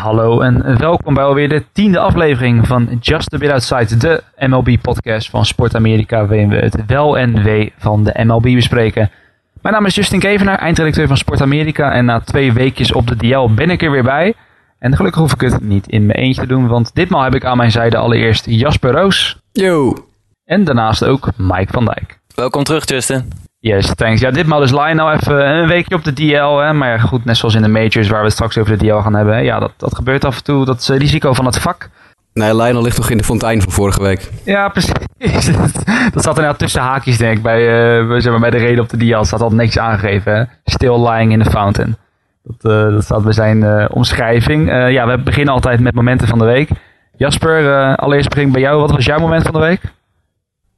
Hallo en welkom bij alweer de tiende aflevering van Just a Bit Outside, de MLB-podcast van Sport Amerika, waarin we het wel en wee van de MLB bespreken. Mijn naam is Justin Kevenaar, eindredacteur van Sport Amerika en na twee weekjes op de DL ben ik er weer bij. En gelukkig hoef ik het niet in mijn eentje te doen, want ditmaal heb ik aan mijn zijde allereerst Jasper Roos. Yo. En daarnaast ook Mike van Dijk. Welkom terug, Justin. Yes, thanks. Ja, ditmaal is Lion nou even een weekje op de DL. Hè? Maar ja, goed, net zoals in de majors waar we het straks over de DL gaan hebben. Hè? Ja, dat, dat gebeurt af en toe. Dat is het risico van het vak. Nee, Lionel ligt toch in de fontein van vorige week. Ja, precies. dat zat inderdaad tussen haakjes, denk ik. Bij, uh, zeg maar, bij de reden op de DL staat al niks aangegeven. Hè? Still lying in the fountain. Dat, uh, dat staat bij zijn uh, omschrijving. ja, we beginnen altijd met momenten van de week. Jasper, allereerst begin ik bij jou. Wat was jouw moment van de week?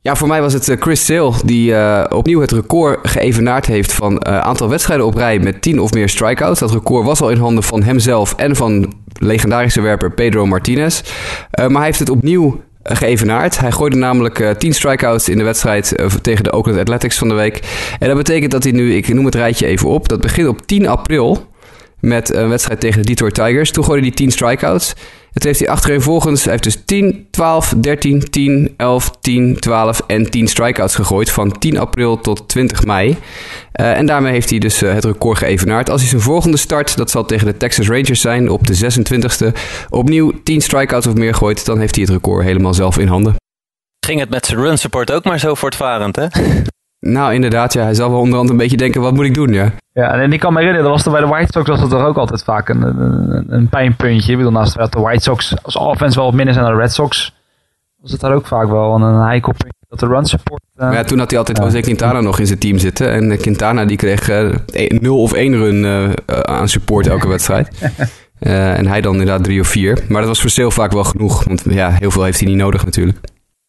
Ja, voor mij was het Chris Sale die uh, opnieuw het record geëvenaard heeft van uh, aantal wedstrijden op rij met 10 of meer strikeouts. Dat record was al in handen van hemzelf en van legendarische werper Pedro Martinez. Maar hij heeft het opnieuw geëvenaard. Hij gooide namelijk uh, 10 strikeouts in de wedstrijd tegen de Oakland Athletics van de week. En dat betekent dat hij nu, ik noem het rijtje even op, dat begint op 10 april met een wedstrijd tegen de Detroit Tigers. Toen gooide hij 10 strikeouts. Het heeft hij achtereenvolgens, hij heeft dus 10, 12, 13, 10, 11, 10, 12 en 10 strikeouts gegooid van 10 april tot 20 mei. Uh, en daarmee heeft hij dus uh, het record geëvenaard. Als hij zijn volgende start, dat zal tegen de Texas Rangers zijn op de 26e, opnieuw 10 strikeouts of meer gooit, dan heeft hij het record helemaal zelf in handen. Ging het met zijn run support ook maar zo voortvarend, hè? Nou, inderdaad, ja. Hij zal wel onderhand een beetje denken, wat moet ik doen, ja. Ja, en ik kan me herinneren, dat was er bij de White Sox was dat toch ook altijd vaak een, een, een pijnpuntje. Ik bedoel, naast dat de White Sox als offense wel wat minder zijn dan de Red Sox, was het daar ook vaak wel een heikelpuntje. Dat de run support... Uh, maar ja, toen had hij altijd ja. Jose Quintana nog in zijn team zitten. En Quintana die kreeg uh, 0 of 1 run aan support elke wedstrijd. En hij dan inderdaad 3 of 4. Maar dat was voor Sale vaak wel genoeg. Want ja, heel veel heeft hij niet nodig natuurlijk.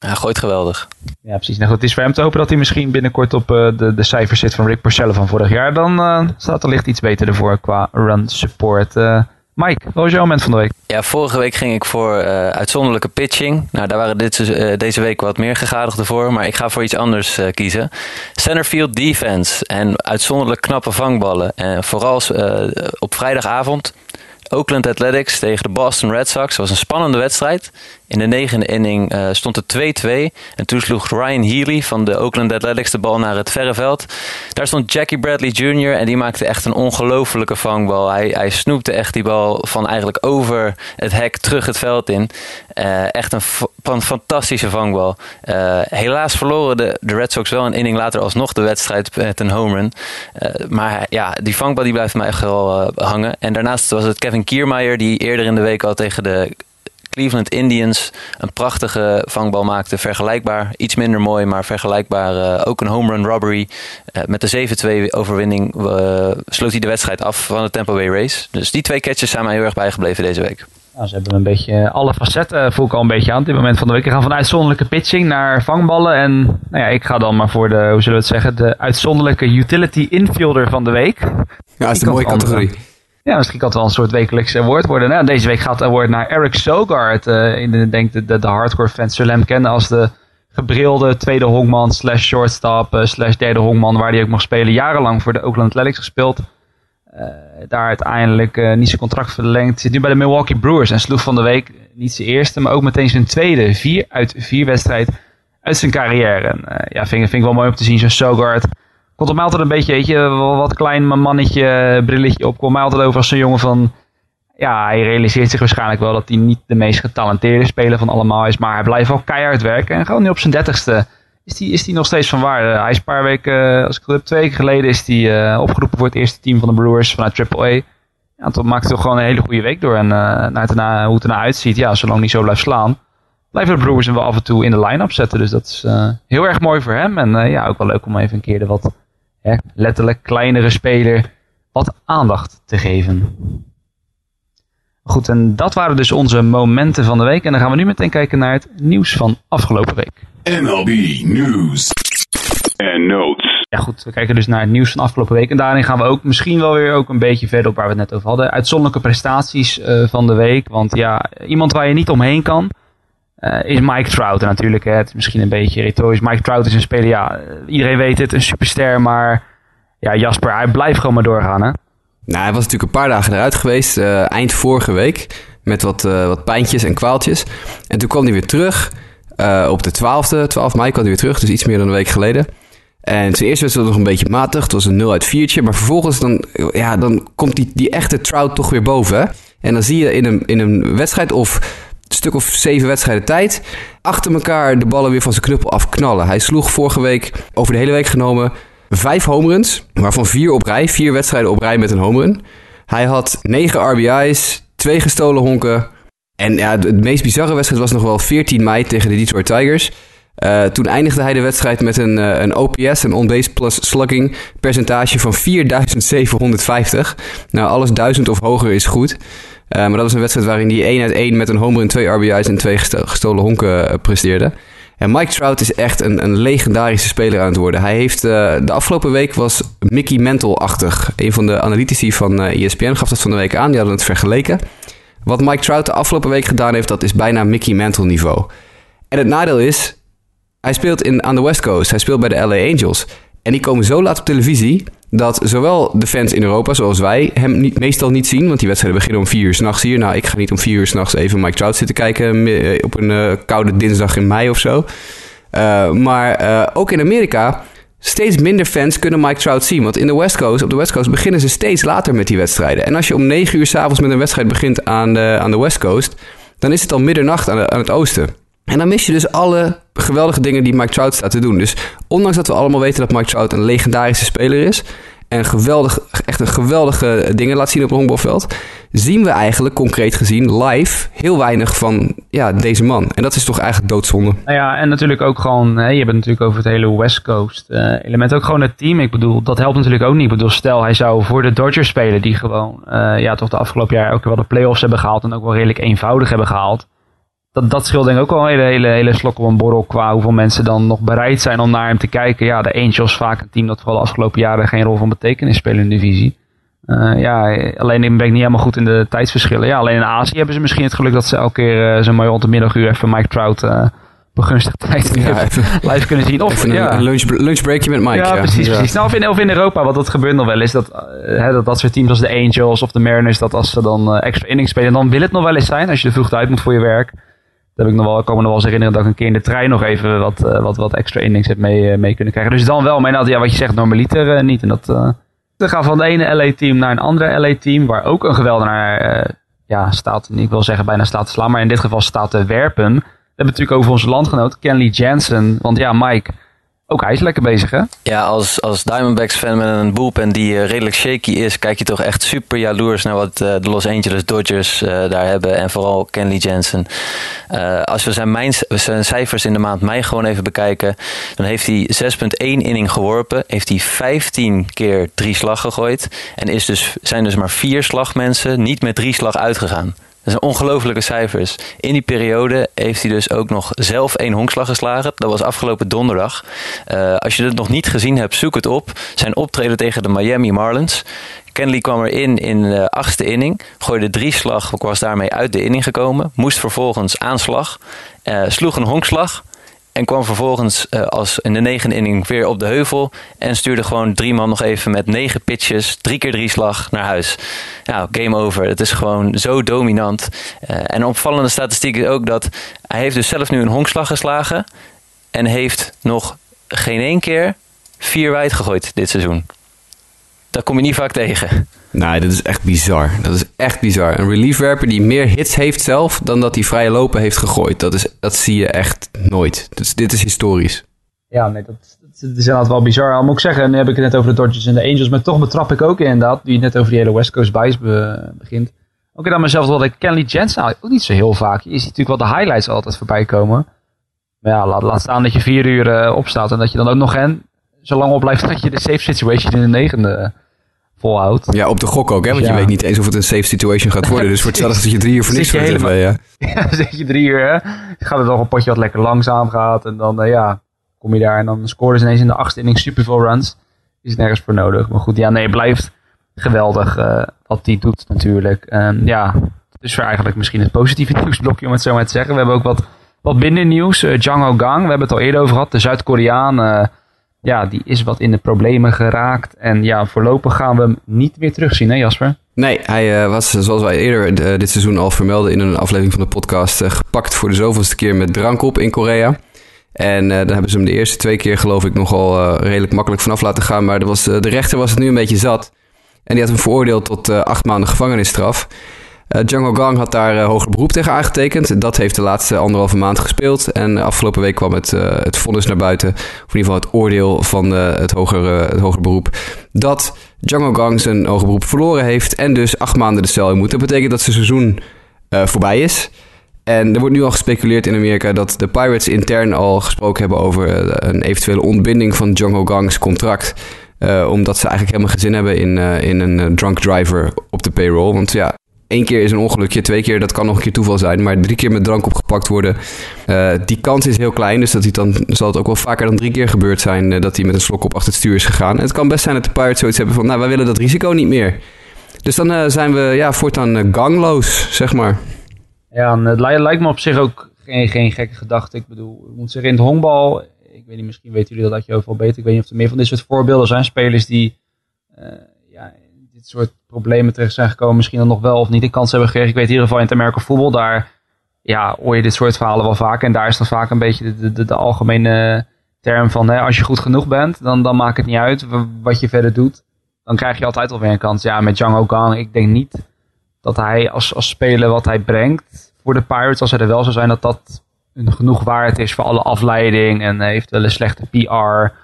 Hij gooit geweldig. Ja, precies. Nou goed, het is voor hem te hopen dat hij misschien binnenkort op uh, de, de cijfers zit van Rick Porcello van vorig jaar. Dan uh, staat er licht iets beter ervoor qua run support. Uh, Mike, wat was jouw moment van de week? Ja, vorige week ging ik voor uitzonderlijke pitching. Nou, daar waren dit, deze week wat meer gegadigden voor. Maar ik ga voor iets anders kiezen. Centerfield defense en uitzonderlijk knappe vangballen. En vooral op vrijdagavond Oakland Athletics tegen de Boston Red Sox. Dat was een spannende wedstrijd. In de negende inning uh, stond het 2-2. En toen sloeg Ryan Healy van de Oakland Athletics de bal naar het verre veld. Daar stond Jackie Bradley Jr. en die maakte echt een ongelofelijke vangbal. Hij, hij snoepte echt die bal van eigenlijk over het hek terug het veld in. Uh, echt een, een, fantastische vangbal. Uh, helaas verloren de, de, Red Sox wel een inning later alsnog de wedstrijd met een home run. maar ja, die vangbal die blijft mij echt wel hangen. En daarnaast was het Kevin Kiermaier die eerder in de week al tegen de Cleveland Indians een prachtige vangbal maakte. Vergelijkbaar, iets minder mooi, maar vergelijkbaar. Uh, ook een home run robbery. Uh, met de 7-2 overwinning uh, sloot hij de wedstrijd af van de Tampa Bay Race. Dus die twee catches zijn mij heel erg bijgebleven deze week. Nou, ze hebben een beetje alle facetten, voel ik al een beetje aan op dit moment van de week. We gaan van uitzonderlijke pitching naar vangballen. En nou ja, ik ga dan maar voor de, hoe zullen we het zeggen, de uitzonderlijke utility infielder van de week. Ja, dat is een mooie categorie. Ja, misschien kan het wel een soort wekelijks award worden. Nou, deze week gaat het award naar Eric Sogard. Uh, in de, denk de, de, hardcore fans zullen hem kennen als de gebrilde tweede honkman slash shortstop uh, slash derde honkman. Waar hij ook mag spelen. Jarenlang voor de Oakland Athletics gespeeld. Uh, daar uiteindelijk niet zijn contract verlengd. Zit nu bij de Milwaukee Brewers en sloeg van de week niet zijn eerste, maar ook meteen zijn tweede. Vier uit vier wedstrijd uit zijn carrière. Ja, vind, vind ik wel mooi om te zien, zo'n Sogard komt op mij altijd een beetje, weet je, wat klein mannetje, brilletje op. Komt mij altijd over als zo'n jongen van... Ja, hij realiseert zich waarschijnlijk wel dat hij niet de meest getalenteerde speler van allemaal is. Maar hij blijft wel keihard werken. En gewoon nu op zijn dertigste is hij is die nog steeds van waarde. Hij is een paar weken, als ik het heb, twee weken geleden is hij uh, opgeroepen voor het eerste team van de Brewers vanuit AAA. Ja, toen maakt toch gewoon een hele goede week door. En uh, erna, hoe het ernaar uitziet, ja, zolang hij zo blijft slaan, blijven de Brewers hem wel af en toe in de line-up zetten. Dus dat is heel erg mooi voor hem. En ja, ook wel leuk om even een keer de wat hè, letterlijk kleinere speler wat aandacht te geven. Goed, en dat waren dus onze momenten van de week. En dan gaan we nu meteen kijken naar het nieuws van afgelopen week. MLB News en Notes. Ja goed, we kijken dus naar het nieuws van afgelopen week. En daarin gaan we ook misschien wel weer ook een beetje verder op waar we het net over hadden. Uitzonderlijke prestaties uh, van de week. Want ja, iemand waar je niet omheen kan. Uh, is Mike Trout en natuurlijk. Hè, het is misschien een beetje retorisch. Mike Trout is een speler, ja, iedereen weet het, een superster. Maar ja, Jasper, hij blijft gewoon maar doorgaan. Hè? Nou, hij was natuurlijk een paar dagen eruit geweest, eh, eind vorige week, met wat, eh, wat pijntjes en kwaaltjes. En toen kwam hij weer terug, eh, op de 12e, 12 mei kwam hij weer terug, dus iets meer dan een week geleden. En ten eerste was het nog een beetje matig, het was een 0 uit 4'tje, maar vervolgens dan, ja, dan komt die, die echte Trout toch weer boven. En dan zie je in een, in een wedstrijd of stuk of zeven wedstrijden tijd, achter elkaar de ballen weer van zijn knuppel afknallen. Hij sloeg vorige week, over de hele week genomen, vijf homeruns, waarvan vier op rij. Vier wedstrijden op rij met een homerun. Hij had negen RBI's, twee gestolen honken. En ja, de meest bizarre wedstrijd was nog wel 14 mei tegen de Detroit Tigers. Eh, toen eindigde hij de wedstrijd met een, eh, een OPS, een on-base plus slugging, percentage van 4750. Nou, alles 1000 of hoger is goed. Eh, maar dat was een wedstrijd waarin hij 1 uit 1 met een homerun, twee RBI's en twee gesto- gestolen honken eh, presteerde. En Mike Trout is echt een, een legendarische speler aan het worden. Hij heeft eh, de afgelopen week was Mickey Mantle-achtig. Een van de analytici van eh, ESPN gaf dat van de week aan. Die hadden het vergeleken. Wat Mike Trout de afgelopen week gedaan heeft, dat is bijna Mickey Mantle niveau. En het nadeel is, hij speelt in, aan de West Coast. Hij speelt bij de LA Angels. En die komen zo laat op televisie dat zowel de fans in Europa, zoals wij, hem meestal niet zien. Want die wedstrijden beginnen om 4 uur s'nachts hier. Nou, ik ga niet om 4 uur s'nachts even Mike Trout zitten kijken eh, op een eh, koude dinsdag in mei of zo. Uh, maar ook in Amerika, steeds minder fans kunnen Mike Trout zien. Want in de West Coast, op de West Coast beginnen ze steeds later met die wedstrijden. En als je om 9 uur s'avonds met een wedstrijd begint aan de, aan de West Coast, dan is het al middernacht aan, de, aan het oosten. En dan mis je dus alle geweldige dingen die Mike Trout staat te doen. Dus ondanks dat we allemaal weten dat Mike Trout een legendarische speler is... en geweldig, echt een geweldige dingen laat zien op het honkbalveld... zien we eigenlijk concreet gezien live heel weinig van ja, deze man. En dat is toch eigenlijk doodzonde. Nou ja, en natuurlijk ook gewoon, hè, je hebt het natuurlijk over het hele West Coast uh, element. Ook gewoon het team. Ik bedoel, dat helpt natuurlijk ook niet. Ik bedoel, stel hij zou voor de Dodgers spelen, die gewoon, uh, ja, toch de afgelopen jaar ook wel de playoffs hebben gehaald. En ook wel redelijk eenvoudig hebben gehaald. Dat, dat scheelt denk ik ook wel een hele, hele, hele slok op een borrel qua hoeveel mensen dan nog bereid zijn om naar hem te kijken. Ja, de Angels vaak een team dat vooral de afgelopen jaren geen rol van betekenis spelen in de divisie. Uh, ja, alleen ben ik niet helemaal goed in de tijdsverschillen. Ja, alleen in Azië hebben ze misschien het geluk dat ze elke keer uh, zo'n mooi middaguur even Mike Trout uh, begunstigd tijd ja, live kunnen zien. Of een, ja. een lunch, lunchbreakje met Mike. Ja, Ja, precies. precies. Nou, of, in, of in Europa, want dat gebeurt nog wel eens. Dat, hè, dat dat soort teams als de Angels of de Mariners, dat als ze dan extra innings spelen, dan wil het nog wel eens zijn als je er vroeg uit moet voor je werk. Dat heb ik nog wel, ik kan me nog wel eens herinneren dat ik een keer in de trein nog even wat, uh, wat, wat extra innings heb mee, mee kunnen krijgen. Dus dan wel, maar inderdaad, ja, wat je zegt, normaliter niet. En dat, we gaan van het ene LA-team naar een andere LA-team, waar ook een geweldenaar ja, staat, ik wil zeggen bijna staat te slaan, maar in dit geval staat te werpen. We hebben natuurlijk over onze landgenoot Kenley Jansen. Want ja, Mike, ook hij is lekker bezig, hè? Ja, als, als Diamondbacks-fan met een bullpen die uh, redelijk shaky is, kijk je toch echt super jaloers naar wat uh, de Los Angeles Dodgers uh, daar hebben. En vooral Kenley Jansen. als we zijn, zijn cijfers in de maand mei gewoon even bekijken, dan heeft hij 6,1 inning geworpen. Heeft hij 15 keer drie slag gegooid. En is dus, zijn dus maar vier slagmensen niet met drie slag uitgegaan. Dat zijn ongelofelijke cijfers. In die periode heeft hij dus ook nog zelf één honkslag geslagen. Dat was afgelopen donderdag. Uh, als je het nog niet gezien hebt, zoek het op. Zijn optreden tegen de Miami Marlins. Kenley kwam erin in de achtste inning. Gooide drie slag, was daarmee uit de inning gekomen. Moest vervolgens aanslag. Uh, sloeg een honkslag. En kwam vervolgens uh, als in de negende inning weer op de heuvel. En stuurde gewoon drie man nog even met negen pitches, drie keer drie slag naar huis. Ja, game over. Het is gewoon zo dominant. Uh, en een opvallende statistiek is ook dat hij heeft dus zelf nu een honkslag geslagen. En heeft nog geen één keer vier wijd gegooid dit seizoen. Dat kom je niet vaak tegen. Nee, dat is echt bizar. Dat is echt bizar. Een reliefwerper die meer hits heeft zelf dan dat hij vrije lopen heeft gegooid. Dat, is, dat zie je echt nooit. Dus dit is historisch. Ja, nee, dat, is inderdaad wel bizar. Al moet ik zeggen, nu heb ik het net over de Dodgers en de Angels. Maar toch betrap ik ook inderdaad, die net over die hele West Coast Bias be, begint. Ook dan mezelf dat ik Kenley Jensen ook niet zo heel vaak. Je ziet natuurlijk wel de highlights altijd voorbij komen. Maar ja, laat, laat staan dat je vier uur uh, opstaat en dat je dan ook nog hen zo lang opblijft dat je de safe situation in de negende volhoudt. Ja, op de gok ook, hè? Want ja. je weet niet eens of het een safe situation gaat worden. Dus voor hetzelfde dat je drie uur voor niks helemaal, ja. ja, zit je drie uur, hè? Gaat het nog een potje wat lekker langzaam gaat. En dan, uh, ja, kom je daar en dan scoren ze ineens in de achtste inning superveel runs. Is nergens voor nodig. Maar goed, ja, nee, blijft geweldig uh, wat die doet natuurlijk. Um, ja, dus voor eigenlijk misschien het positieve nieuwsblokje, om het zo maar te zeggen. We hebben ook wat, wat binnennieuws. Uh, Jang Ho Gang, we hebben het al eerder over gehad. De Zuid-Koreaan... ja, die is wat in de problemen geraakt. En ja, voorlopig gaan we hem niet meer terugzien, hè Jasper? Nee, hij was, zoals wij eerder dit seizoen al vermelden in een aflevering van de podcast, gepakt voor de zoveelste keer met drank op in Korea. En daar hebben ze hem de eerste twee keer, geloof ik, nogal redelijk makkelijk vanaf laten gaan. Maar was, uh, de rechter was het nu een beetje zat. En die had hem veroordeeld tot acht maanden gevangenisstraf. Uh, Django Gang had daar hoger beroep tegen aangetekend. Dat heeft de laatste anderhalve maand gespeeld. En afgelopen week kwam het, het vonnis naar buiten. Of in ieder geval het oordeel van het, hoger, het hoger beroep. Dat Django Gang zijn hoger beroep verloren heeft. En dus acht maanden de cel in moet. Dat betekent dat zijn seizoen voorbij is. En er wordt nu al gespeculeerd in Amerika dat de Pirates intern al gesproken hebben over eh, een eventuele ontbinding van Jung Ho Gang's contract. Uh, omdat ze eigenlijk helemaal geen zin hebben in, in een drunk driver op de payroll. Want ja, één keer is een ongelukje, twee keer dat kan nog een keer toeval zijn. Maar drie keer met drank opgepakt worden, uh, die kans is heel klein. Dus dat hij dan, zal het ook wel vaker dan drie keer gebeurd zijn dat hij met een slok op achter het stuur is gegaan. En het kan best zijn dat de Pirates zoiets hebben van, nou wij willen dat risico niet meer. Dus dan zijn we ja, voortaan gangloos, zeg maar. Ja, en het lijkt me op zich ook geen, geen gekke gedachte. Ik bedoel, moet zeggen, in het honkbal, ik weet niet, misschien weten jullie dat je overal beter. Ik weet niet of er meer van dit soort voorbeelden zijn. Spelers die soort problemen terecht zijn gekomen, misschien dan nog wel of niet de kans hebben gekregen. Ik weet in ieder geval in het Amerika voetbal, daar ja, hoor je dit soort verhalen wel vaak. En daar is dan vaak een beetje de, de, de algemene term van, hè, als je goed genoeg bent, dan, dan maakt het niet uit wat je verder doet. Dan krijg je altijd wel weer een kans. Ja, met Jang Ogang, ik denk niet dat hij als, als speler wat hij brengt voor de Pirates, als hij er wel zou zijn, dat dat genoeg waard is voor alle afleiding en heeft wel een slechte PR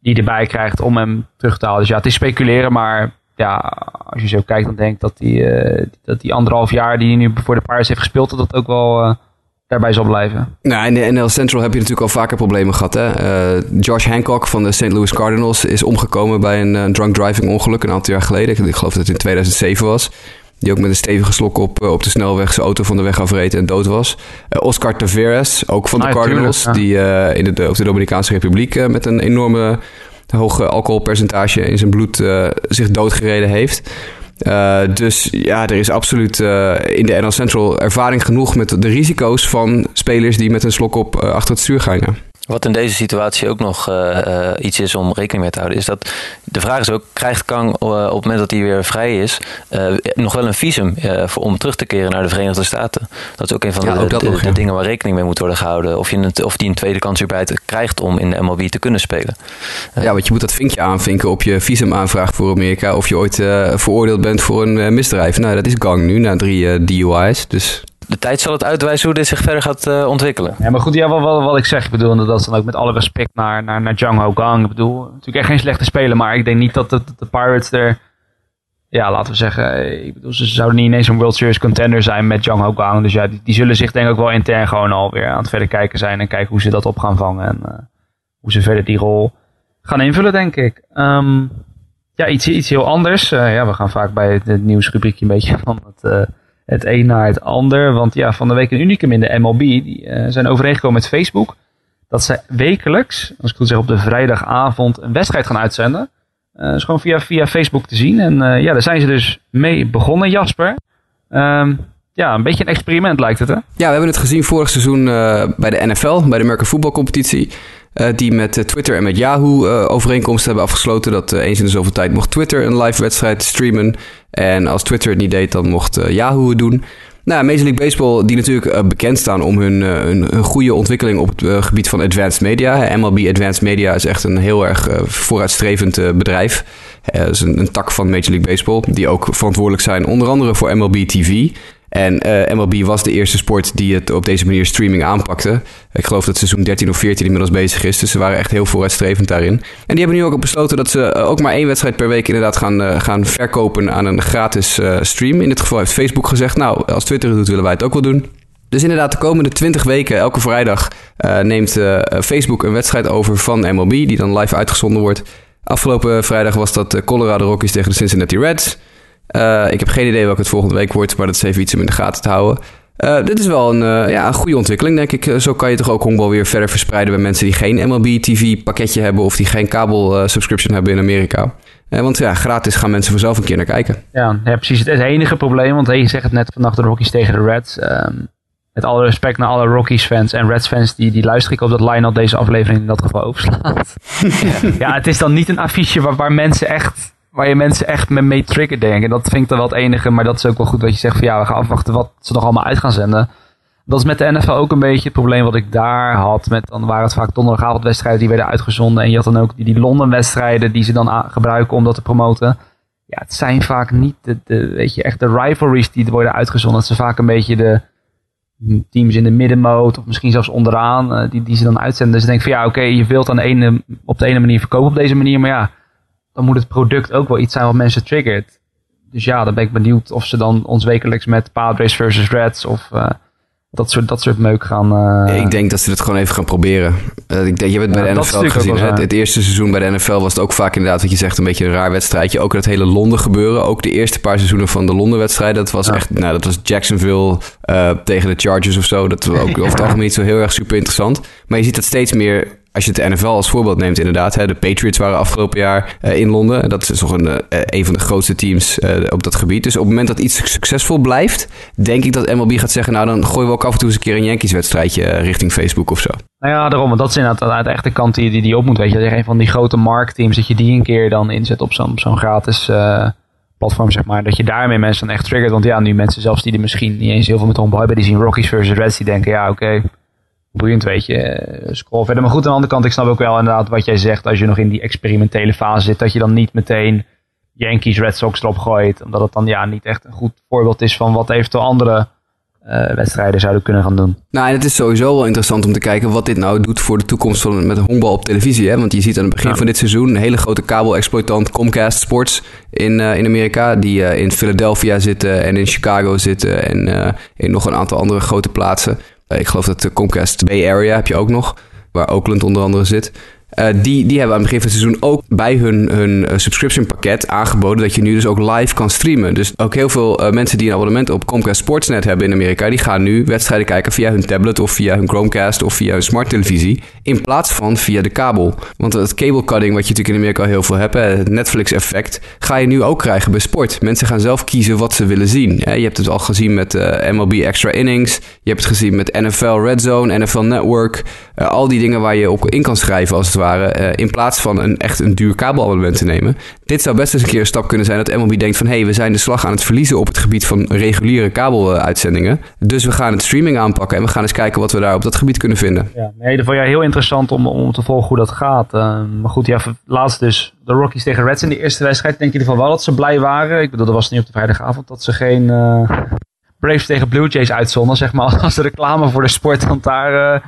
die erbij krijgt om hem terug te halen. Dus ja, het is speculeren, maar ja, als je zo kijkt, dan denk ik dat die, uh, dat die anderhalf jaar die hij nu voor de Pirates heeft gespeeld, dat dat ook wel uh, daarbij zal blijven. Nou, in de NL Central heb je natuurlijk al vaker problemen gehad. Hè? Uh, Josh Hancock van de St. Louis Cardinals is omgekomen bij een drunk driving ongeluk een aantal jaar geleden. Ik geloof dat het in 2007 was. Die ook met een stevige slok op, eh, op de snelweg zijn auto van de weg afreed en dood was. Oscar Taveras, ook van de ah, Cardinals. Die in de, op de Dominicaanse Republiek met een enorme hoge alcoholpercentage in zijn bloed zich doodgereden heeft. dus ja, er is absoluut in de NL Central ervaring genoeg met de risico's van spelers die met een slok op achter het stuur gaan. Wat in deze situatie ook nog uh, iets is om rekening mee te houden, is dat de vraag is ook: krijgt Kang uh, op het moment dat hij weer vrij is, nog wel een visum voor, om terug te keren naar de Verenigde Staten? Dat is ook een van ja, de, de, nog, de, dingen waar rekening mee moet worden gehouden. Of, je een, of die een tweede kans überhaupt krijgt om in de MLB te kunnen spelen. ja, want je moet dat vinkje aanvinken op je visumaanvraag voor Amerika. Of je ooit veroordeeld bent voor een misdrijf. Nou, dat is Gang nu na drie DUI's. Dus de tijd zal het uitwijzen hoe dit zich verder gaat uh, ontwikkelen. Ja, maar goed, ja, wat, wat, ik zeg, ik bedoel, dat is dan ook met alle respect naar, naar, naar Jang Ho Gang. Ik bedoel, natuurlijk echt geen slechte speler, maar ik denk niet dat de, Pirates er, ja, laten we zeggen, ik bedoel, ze zouden niet ineens een World Series contender zijn met Jang Ho Gang. Dus ja, die, zullen zich denk ik wel intern gewoon alweer aan het verder kijken zijn en kijken hoe ze dat op gaan vangen en uh, hoe ze verder die rol gaan invullen, denk ik. Um, ja, iets, iets heel anders. Ja, we gaan vaak bij het, het nieuwsrubriekje een beetje van het het een naar het ander. Want ja, van de week een unicum in de MLB. Die uh, zijn overeengekomen met Facebook. Dat ze wekelijks, als ik wil zeggen op de vrijdagavond, een wedstrijd gaan uitzenden. Uh, is gewoon via, via Facebook te zien. En uh, ja, daar zijn ze dus mee begonnen, Jasper. Um, ja, een beetje een experiment lijkt het, hè? Ja, we hebben het gezien vorig seizoen bij de NFL, bij de American voetbalcompetitie. Uh, die met Twitter en met Yahoo uh, overeenkomsten hebben afgesloten dat eens in de zoveel tijd mocht Twitter een live wedstrijd streamen. En als Twitter het niet deed, dan mocht Yahoo het doen. Nou, Major League Baseball, die natuurlijk bekend staan om hun, hun, goede ontwikkeling op het gebied van advanced media. MLB Advanced Media is echt een heel erg vooruitstrevend bedrijf. dat is een, tak van Major League Baseball, die ook verantwoordelijk zijn onder andere voor MLB TV. En uh, MLB was de eerste sport die het op deze manier streaming aanpakte. Ik geloof dat seizoen 13 of 14 inmiddels bezig is. Dus ze waren echt heel vooruitstrevend daarin. En die hebben nu ook besloten dat ze eh, ook maar één wedstrijd per week inderdaad gaan, uh, gaan verkopen aan een gratis stream. In dit geval heeft Facebook gezegd, nou, als Twitter het doet, willen wij het ook wel doen. Dus inderdaad, de komende 20 weken, elke vrijdag, neemt Facebook een wedstrijd over van MLB, die dan live uitgezonden wordt. Afgelopen vrijdag was dat Colorado Rockies tegen de Cincinnati Reds. Uh, ik heb geen idee welke het volgende week wordt, maar dat is even iets om in de gaten te houden. Uh, dit is wel een, uh, ja, een goede ontwikkeling, denk ik. zo kan je toch ook honkbal weer verder verspreiden bij mensen die geen MLB-TV-pakketje hebben of die geen kabel-subscription hebben in Amerika. want ja, gratis gaan mensen vanzelf een keer naar kijken. Ja, ja precies. Het, enige probleem, want je zegt het net vannacht de Rockies tegen de Reds. Um, met alle respect naar alle Rockies fans en Reds fans, die, die luister ik op dat line-up deze aflevering in dat geval overslaat. ja, het is dan niet een affiche waar, waar mensen echt, waar je mensen echt mee, trigger denken. Dat vind ik dan wel het enige, maar dat is ook wel goed dat je zegt van ja, we gaan afwachten wat ze nog allemaal uit gaan zenden. Dat is met de NFL ook een beetje het probleem wat ik daar had. Met, dan waren het vaak donderdagavondwedstrijden die werden uitgezonden. En je had dan ook die, die Londen-wedstrijden die ze dan gebruiken om dat te promoten. Ja, het zijn vaak niet de, de, weet je, echt de rivalries die worden uitgezonden. Het zijn vaak een beetje de teams in de middenmoot of misschien zelfs onderaan eh, die, die ze dan uitzenden. Dus ik denk van ja, oké, je wilt aan de ene, op de ene manier verkopen op deze manier. Maar ja, dan moet het product ook wel iets zijn wat mensen triggert. Dus ja, dan ben ik benieuwd of ze dan ons wekelijks met Padres versus Reds of eh, dat, soort, dat soort meuk gaan... eh, ik denk dat ze het gewoon even gaan proberen. Eh, ik denk, je hebt het Ja, bij de dat NFL gezien. Het, het eerste seizoen bij de NFL was het ook vaak inderdaad, wat je zegt, een beetje een raar wedstrijdje. Ook dat hele Londen gebeuren. Ook de eerste paar seizoenen van de Londen wedstrijd. Dat was Ja. echt, nou, dat was Jacksonville tegen de Chargers of zo. Dat was ook over het algemeen niet zo heel erg super interessant. Maar je ziet dat steeds meer als je het NFL als voorbeeld neemt, inderdaad. Hè, de Patriots waren afgelopen jaar eh, in Londen. Dat is toch een, eh, een van de grootste teams eh, op dat gebied. Dus op het moment dat iets succesvol blijft, denk ik dat MLB gaat zeggen... nou, dan gooien we ook af en toe eens een keer een Yankees-wedstrijdje richting Facebook of zo. Nou ja, daarom. Want dat is inderdaad echt de kant die, die, die op moet. Weet je, dat een van die grote marktteams, dat je die een keer dan inzet op zo'n zo'n gratis platform, zeg maar. Dat je daarmee mensen dan echt triggert. Want ja, nu mensen zelfs die er misschien niet eens heel veel met honkbal hebben, die zien Rockies versus Reds, die denken, ja, oké, boeiend, weet je. Scroll verder. Maar goed, aan de andere kant, ik snap ook wel inderdaad wat jij zegt. Als je nog in die experimentele fase zit, dat je dan niet meteen Yankees, Red Sox erop gooit. Omdat het dan ja, niet echt een goed voorbeeld is van wat eventueel andere eh, wedstrijden zouden kunnen gaan doen. Nou, en het is sowieso wel interessant om te kijken wat dit nou doet voor de toekomst van met honkbal op televisie. Hè? Want je ziet aan het begin Ja. van dit seizoen een hele grote kabel-exploitant Comcast Sports in, eh, in Amerika. Die eh, in Philadelphia zitten en in Chicago zitten en in nog een aantal andere grote plaatsen. Eh, ik geloof dat de Comcast Bay Area heb je ook nog, waar Oakland onder andere zit. Eh, die, die hebben aan het begin van het seizoen ook bij hun, hun eh, subscription pakket aangeboden dat je nu dus ook live kan streamen. Dus ook heel veel eh, mensen die een abonnement op Comcast Sportsnet hebben in Amerika, die gaan nu wedstrijden kijken via hun tablet of via hun Chromecast of via hun smart televisie. In plaats van via de kabel. Want het cable cutting, wat je natuurlijk in Amerika heel veel hebt, het Netflix effect, ga je nu ook krijgen bij sport. Mensen gaan zelf kiezen wat ze willen zien. Je hebt het al gezien met MLB Extra Innings. Je hebt het gezien met NFL Red Zone, NFL Network. Eh, al die dingen waar je op in kan schrijven als het ware. eh, in plaats van een echt een duur kabelabonnement te nemen. Dit zou best eens een keer een stap kunnen zijn dat MLB denkt van... hé, hey, we zijn de slag aan het verliezen op het gebied van reguliere kabeluitzendingen. Dus we gaan het streaming aanpakken en we gaan eens kijken wat we daar op dat gebied kunnen vinden. Ja, nee, dat vond jij heel interessant om, om te volgen hoe dat gaat. Eh, maar goed, ja, laatst dus de Rockies tegen Reds in de eerste wedstrijd. Denk in ieder geval wel dat ze blij waren. Ik bedoel, dat was niet op de vrijdagavond dat ze geen Braves tegen Blue Jays uitzonden, zeg maar. Als reclame voor de sport, want daar...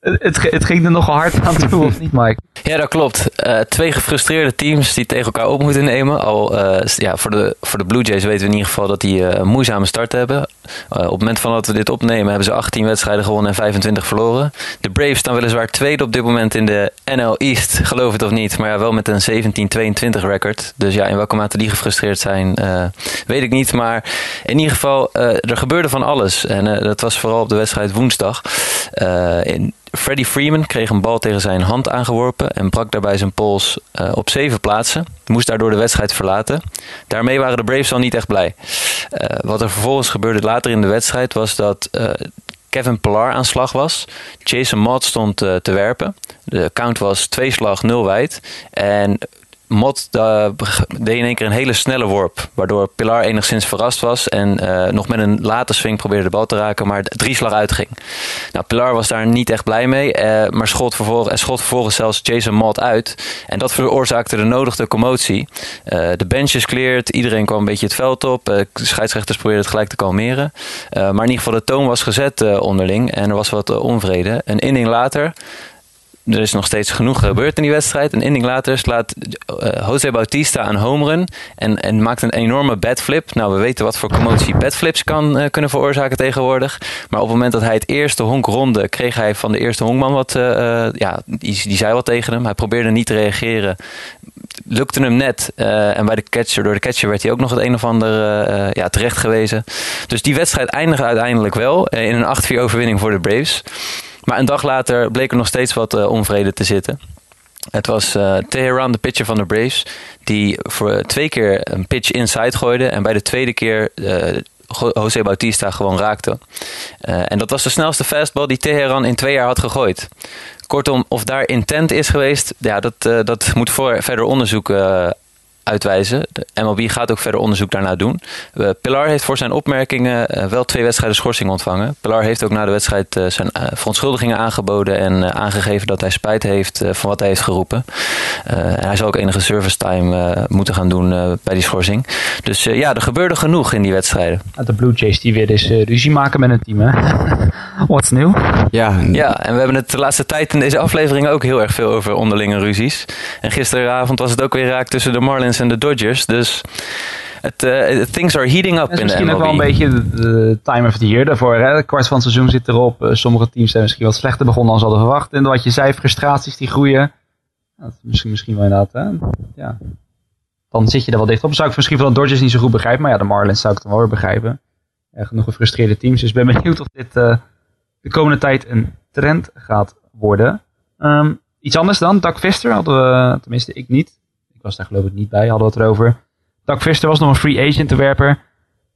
het, het ging er nogal hard aan toe, of niet, Mike? Ja, dat klopt. Eh, twee gefrustreerde teams die tegen elkaar op moeten nemen. Al eh, ja, voor, de, voor de Blue Jays weten we in ieder geval dat die eh, een moeizame start hebben. Op het moment van dat we dit opnemen hebben ze 18 wedstrijden gewonnen en 25 verloren. De Braves staan weliswaar tweede op dit moment in de NL East, geloof het of niet. Maar ja, wel met een 17-22 record. Dus ja, in welke mate die gefrustreerd zijn, weet ik niet. Maar in ieder geval, er gebeurde van alles. En dat was vooral op de wedstrijd woensdag. In, Freddie Freeman kreeg een bal tegen zijn hand aangeworpen en brak daarbij zijn pols eh, op zeven plaatsen. Moest daardoor de wedstrijd verlaten. Daarmee waren de Braves al niet echt blij. Eh, wat er vervolgens gebeurde later in de wedstrijd was dat eh, Kevin Pillar aan slag was. Jason Mott stond te werpen. De count was twee slag nul wijd. En Mott uh, deed in één keer een hele snelle worp. Waardoor Pilar enigszins verrast was. En uh, nog met een late swing probeerde de bal te raken. Maar drie slag uitging. Nou, Pilar was daar niet echt blij mee. Uh, maar schot vervolgens, en schot vervolgens zelfs Jason Mott uit. En dat veroorzaakte de nodige commotie. Uh, de benches cleared. Iedereen kwam een beetje het veld op. De scheidsrechters probeerden het gelijk te kalmeren. Maar in ieder geval de toon was gezet onderling. En er was wat onvrede. Een inning later er is nog steeds genoeg gebeurd in die wedstrijd. Een inning later slaat uh, Jose Bautista een home run en, en maakt een enorme batflip. Nou, we weten wat voor commotie batflips kan uh, kunnen veroorzaken tegenwoordig. Maar op het moment dat hij het eerste honk ronde, kreeg hij van de eerste honkman wat, uh, ja, die, die zei wat tegen hem. Hij probeerde niet te reageren. Lukte hem net. En bij de catcher, door de catcher werd hij ook nog het een of ander ja, terecht gewezen. Dus die wedstrijd eindigde uiteindelijk wel in een 8-4 overwinning voor de Braves. Maar een dag later bleek er nog steeds wat uh, onvrede te zitten. Het was uh, Teheran, de pitcher van de Braves, die voor twee keer een pitch inside gooide. En bij de tweede keer José Bautista gewoon raakte. En dat was de snelste fastball die Teheran in twee jaar had gegooid. Kortom, of daar intent is geweest, ja, dat, dat moet voor verder onderzoek uitwijzen. De MLB gaat ook verder onderzoek daarna doen. Uh, Pilar heeft voor zijn opmerkingen uh, wel twee wedstrijden schorsing ontvangen. Pilar heeft ook na de wedstrijd uh, zijn verontschuldigingen aangeboden en aangegeven dat hij spijt heeft van wat hij heeft geroepen. hij zal ook enige service time moeten gaan doen bij die schorsing. Dus ja, er gebeurde genoeg in die wedstrijden. De Blue Jays die weer eens ruzie maken met een team, hè? What's new? Ja. ja, en we hebben het de laatste tijd in deze aflevering ook heel erg veel over onderlinge ruzies. En gisteravond was het ook weer raak tussen de Marlins en de Dodgers. Dus het, uh, things are heating up in de Misschien ook wel een beetje de, de time of the year daarvoor. Hè? De kwart van het seizoen zit erop. Uh, sommige teams zijn misschien wat slechter begonnen dan ze hadden verwacht. En wat je zei, frustraties die groeien. Dat misschien, misschien wel inderdaad. Hè? Ja. Dan zit je er wel dicht op. Zou ik misschien van de Dodgers niet zo goed begrijpen. Maar ja, de Marlins zou ik dan wel weer begrijpen. Ja, genoeg gefrustreerde teams. Dus ik ben benieuwd of dit uh, de komende tijd een trend gaat worden. Um, iets anders dan. Doug Fister hadden we, tenminste ik niet was daar geloof ik niet bij, hadden we het erover. Doug Fister was nog een free agent te werpen.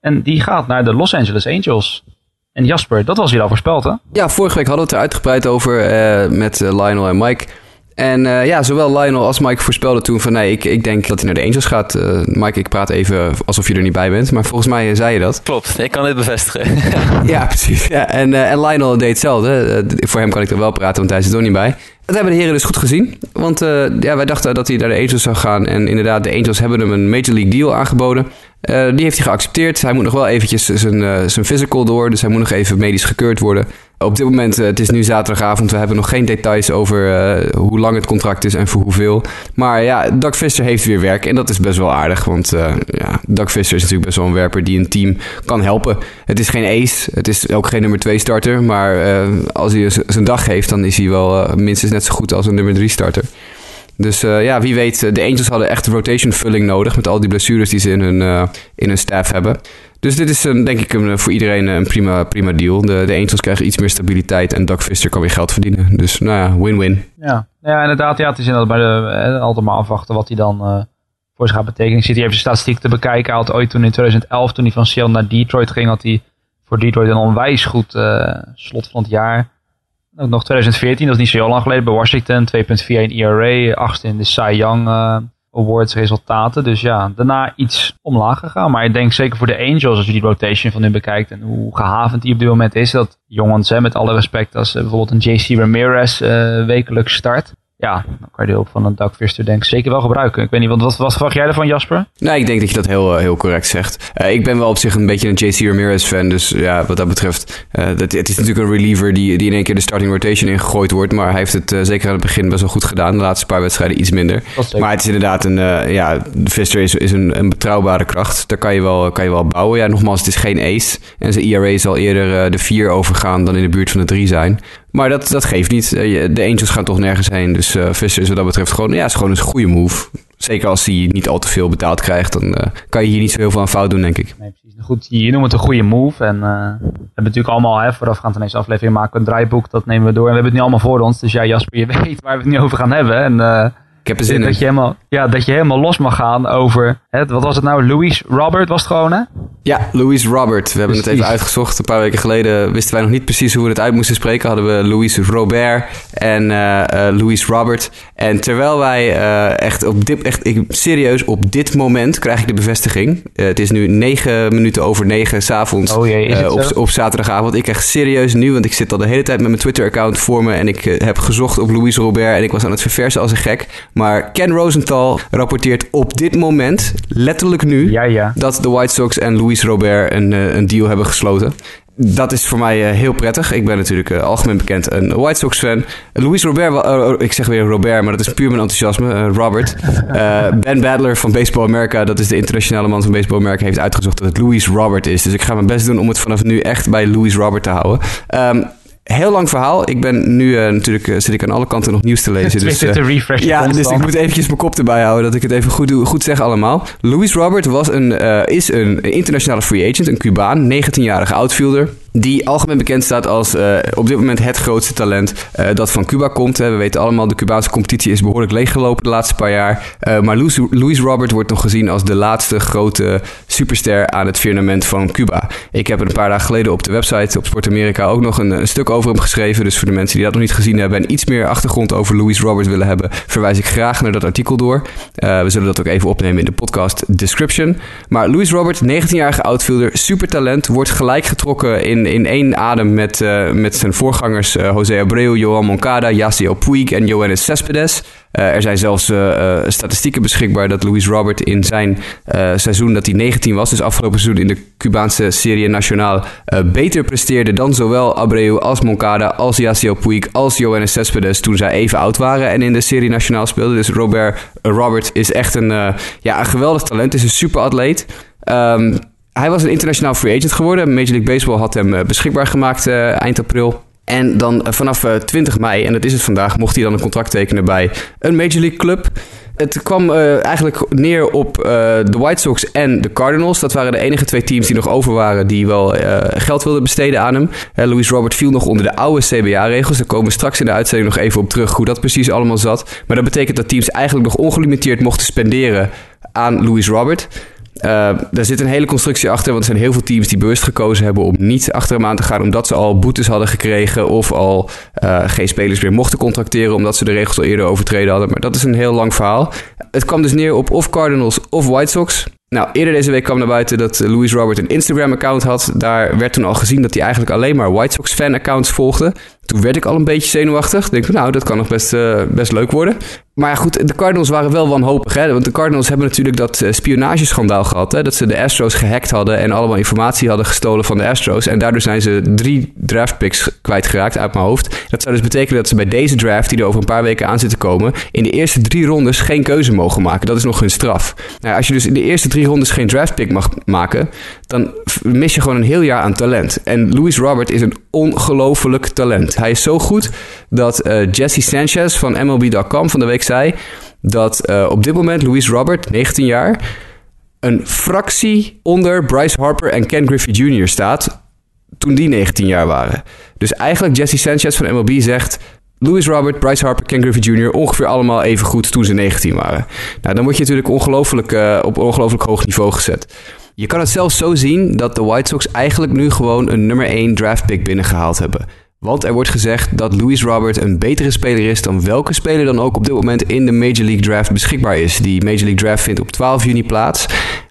En die gaat naar de Los Angeles Angels. En Jasper, dat was hier al voorspeld, hè? Ja, vorige week hadden we het er uitgebreid over uh, met uh, Lionel en Mike. En uh, ja, zowel Lionel als Mike voorspelden toen van nee, ik, ik denk dat hij naar de Angels gaat. Uh, Mike, ik praat even alsof je er niet bij bent, maar volgens mij zei je dat. Klopt, ik kan dit bevestigen. ja, precies. Ja, en, uh, en Lionel deed hetzelfde. voor hem kan ik er wel praten, want hij zit er niet bij. Dat hebben de heren dus goed gezien. Want ja, wij dachten dat hij naar de Angels zou gaan. En inderdaad, de Angels hebben hem een Major League deal aangeboden. Uh, die heeft hij geaccepteerd. Hij moet nog wel eventjes zijn, uh, zijn physical door. Dus hij moet nog even medisch gekeurd worden. Op dit moment, uh, het is nu zaterdagavond. We hebben nog geen details over hoe lang het contract is en voor hoeveel. Maar ja, Doug Fisher heeft weer werk. En dat is best wel aardig. Want ja, Doug Fisher is natuurlijk best wel een werper die een team kan helpen. Het is geen ace. Het is ook geen nummer 2 starter. Maar als hij zijn dag heeft, dan is hij wel minstens net zo goed als een nummer 3 starter. Dus uh, ja, wie weet, de Angels hadden echt rotation vulling nodig met al die blessures die ze in hun, uh, in hun staff hebben. Dus dit is een, denk ik een, voor iedereen een prima, prima deal. De, de Angels krijgen iets meer stabiliteit en Doug Fister kan weer geld verdienen. Dus nou ja, win-win. Ja. ja, inderdaad. Ja, het is inderdaad bij de, eh, altijd maar afwachten wat hij dan voor zich gaat betekenen. Ik zit hier even de statistiek te bekijken. Hij had ooit toen in 2011, toen hij van Seattle naar Detroit ging, had hij voor Detroit een onwijs goed uh, slot van het jaar. Ook nog 2014, dat is niet zo heel lang geleden, bij Washington. 2,4 in ERA, 8 in de Cy Young Awards resultaten. Dus ja, daarna iets omlaag gegaan. Maar ik denk zeker voor de Angels, als je die rotation van hun bekijkt en hoe gehavend die op dit moment is, dat jongens, hè, met alle respect, als uh, bijvoorbeeld een JC Ramirez uh, wekelijks start, ja, dan kan je de hulp van een denk ik zeker wel gebruiken. Ik weet niet, wat, wat, wat verwacht jij ervan Jasper? Nee, ik denk dat je dat heel, heel correct zegt. Uh, ik ben wel op zich een beetje een JC Ramirez fan, dus ja, wat dat betreft, uh, dat, het is natuurlijk een reliever die, die in één keer de starting rotation ingegooid wordt, maar hij heeft het uh, zeker aan het begin best wel goed gedaan. De laatste paar wedstrijden iets minder. Maar het is inderdaad een, ja, de Fister is, is een, een betrouwbare kracht. Daar kan je, wel, kan je wel bouwen. Ja, nogmaals, het is geen ace en zijn ERA zal eerder de 4 overgaan dan in de buurt van de 3 zijn. Maar dat, dat geeft niet. De Angels gaan toch nergens heen. Dus uh, Visser is wat dat betreft gewoon, ja, is gewoon een goede move. Zeker als hij niet al te veel betaald krijgt, dan uh, kan je hier niet zo heel veel aan fout doen, denk ik. Nee, precies. Goed, je noemt het een goede move. En uh, we hebben natuurlijk allemaal, hè, voorafgaand aan deze aflevering, maken we een draaiboek, dat nemen we door. En we hebben het nu allemaal voor ons. Dus ja, Jasper, je weet waar we het nu over gaan hebben. En ik heb er zin dat in. Je helemaal, ja, dat je helemaal los mag gaan over, hè, wat was het nou, Louis Robert was het gewoon, hè? Ja, Louis Robert. We hebben precies. het even uitgezocht. Een paar weken geleden wisten wij nog niet precies hoe we het uit moesten spreken. Hadden we Louis Robert en uh, uh, Louis Robert. En terwijl wij uh, echt op dit, echt, ik, serieus, op dit moment krijg ik de bevestiging. het is nu negen minuten over negen s'avonds oh jee, op, op zaterdagavond. Ik krijg serieus nu, want ik zit al de hele tijd met mijn Twitter-account voor me. En ik heb gezocht op Louis Robert en ik was aan het verversen als een gek. Maar Ken Rosenthal rapporteert op dit moment, letterlijk nu, ja, ja. dat de White Sox en Luis Robert een, een deal hebben gesloten. Dat is voor mij uh, heel prettig. Ik ben natuurlijk uh, algemeen bekend een White Sox fan. Luis Robert, uh, ik zeg weer Robert, maar dat is puur mijn enthousiasme. Robert. ben Badler van Baseball America, dat is de internationale man van Baseball America, heeft uitgezocht dat het Louis Robert is. Dus ik ga mijn best doen om het vanaf nu echt bij Louis Robert te houden. Um, Heel lang verhaal. Ik ben nu uh, natuurlijk uh, zit ik aan alle kanten nog nieuws te lezen. dus, uh, te refreshen ja, dus ik moet eventjes mijn kop erbij houden dat ik het even goed, goed zeg allemaal. Louis Robert was een, is een internationale free agent, een Cubaan, 19-jarige outfielder. Die algemeen bekend staat als uh, op dit moment het grootste talent uh, dat van Cuba komt. We weten allemaal, de Cubaanse competitie is behoorlijk leeggelopen de laatste paar jaar. Uh, maar Louis, Robert wordt nog gezien als de laatste grote superster aan het firmament van Cuba. Ik heb een paar dagen geleden op de website op Sport Amerika ook nog een, een, stuk over hem geschreven. Dus voor de mensen die dat nog niet gezien hebben en iets meer achtergrond over Louis Robert willen hebben, verwijs ik graag naar dat artikel door. we zullen dat ook even opnemen in de podcast description. Maar Louis Robert, 19-jarige outfielder, super talent, wordt gelijk getrokken in in, één adem met, uh, met zijn voorgangers uh, José Abreu, Johan Moncada, Yasiel Puig en Johannes Cespedes. Uh, er zijn zelfs statistieken beschikbaar dat Luis Robert in zijn seizoen dat hij 19 was, dus afgelopen seizoen in de Cubaanse Serie Nacional, beter presteerde dan zowel Abreu als Moncada, als Yasiel Puig, als Johannes Cespedes toen zij even oud waren en in de Serie Nacional speelden. Dus Robert, Robert is echt een, ja, een geweldig talent, is een super atleet. Um, hij was een internationaal free agent geworden. Major League Baseball had hem eh, beschikbaar gemaakt uh, eind april. En dan uh, vanaf 20 mei, en dat is het vandaag, mocht hij dan een contract tekenen bij een Major League club. Het kwam eigenlijk neer op de White Sox en de Cardinals. Dat waren de enige twee teams die nog over waren die wel geld wilden besteden aan hem. Louis Robert viel nog onder de oude CBA-regels. Daar komen we straks in de uitzending nog even op terug hoe dat precies allemaal zat. Maar dat betekent dat teams eigenlijk nog ongelimiteerd mochten spenderen aan Louis Robert. Daar zit een hele constructie achter, want er zijn heel veel teams die bewust gekozen hebben om niet achter hem aan te gaan, omdat ze al boetes hadden gekregen of al uh, geen spelers meer mochten contracteren, omdat ze de regels al eerder overtreden hadden. Maar dat is een heel lang verhaal. Het kwam dus neer op of Cardinals of White Sox. Nou, eerder deze week kwam naar buiten dat Louis Robert een Instagram-account had. Daar werd toen al gezien dat hij eigenlijk alleen maar White Sox fan-accounts volgde. Toen werd ik al een beetje zenuwachtig. Denk ik, nou, dat kan nog best, uh, best leuk worden. Maar ja, goed, de Cardinals waren wel wanhopig. Hè? Want de Cardinals hebben natuurlijk dat uh, spionageschandaal gehad. Hè? Dat ze de Astros gehackt hadden en allemaal informatie hadden gestolen van de Astros. En daardoor zijn ze drie draftpicks kwijtgeraakt uit mijn hoofd. Dat zou dus betekenen dat ze bij deze draft, die er over een paar weken aan zit te komen, in de eerste drie rondes geen keuze mogen maken. Dat is nog hun straf. Nou, als je dus in de eerste drie rondes geen draftpick mag maken, dan mis je gewoon een heel jaar aan talent. En Louis Robert is een ongelofelijk talent. Hij is zo goed dat uh, Jesse Sanchez van MLB.com van de week zei dat uh, op dit moment Louis Robert, 19 jaar, een fractie onder Bryce Harper en Ken Griffey Jr. staat toen die 19 jaar waren. Dus eigenlijk Jesse Sanchez van MLB zegt... Louis Robert, Bryce Harper, Ken Griffey Jr. ongeveer allemaal even goed toen ze 19 waren. Nou, dan word je natuurlijk ongelooflijk, uh, op ongelooflijk hoog niveau gezet. Je kan het zelfs zo zien dat de White Sox eigenlijk nu gewoon een nummer 1 draft pick binnengehaald hebben. Want er wordt gezegd dat Louis Robert een betere speler is dan welke speler dan ook op dit moment in de Major League Draft beschikbaar is. Die Major League Draft vindt op 12 juni plaats.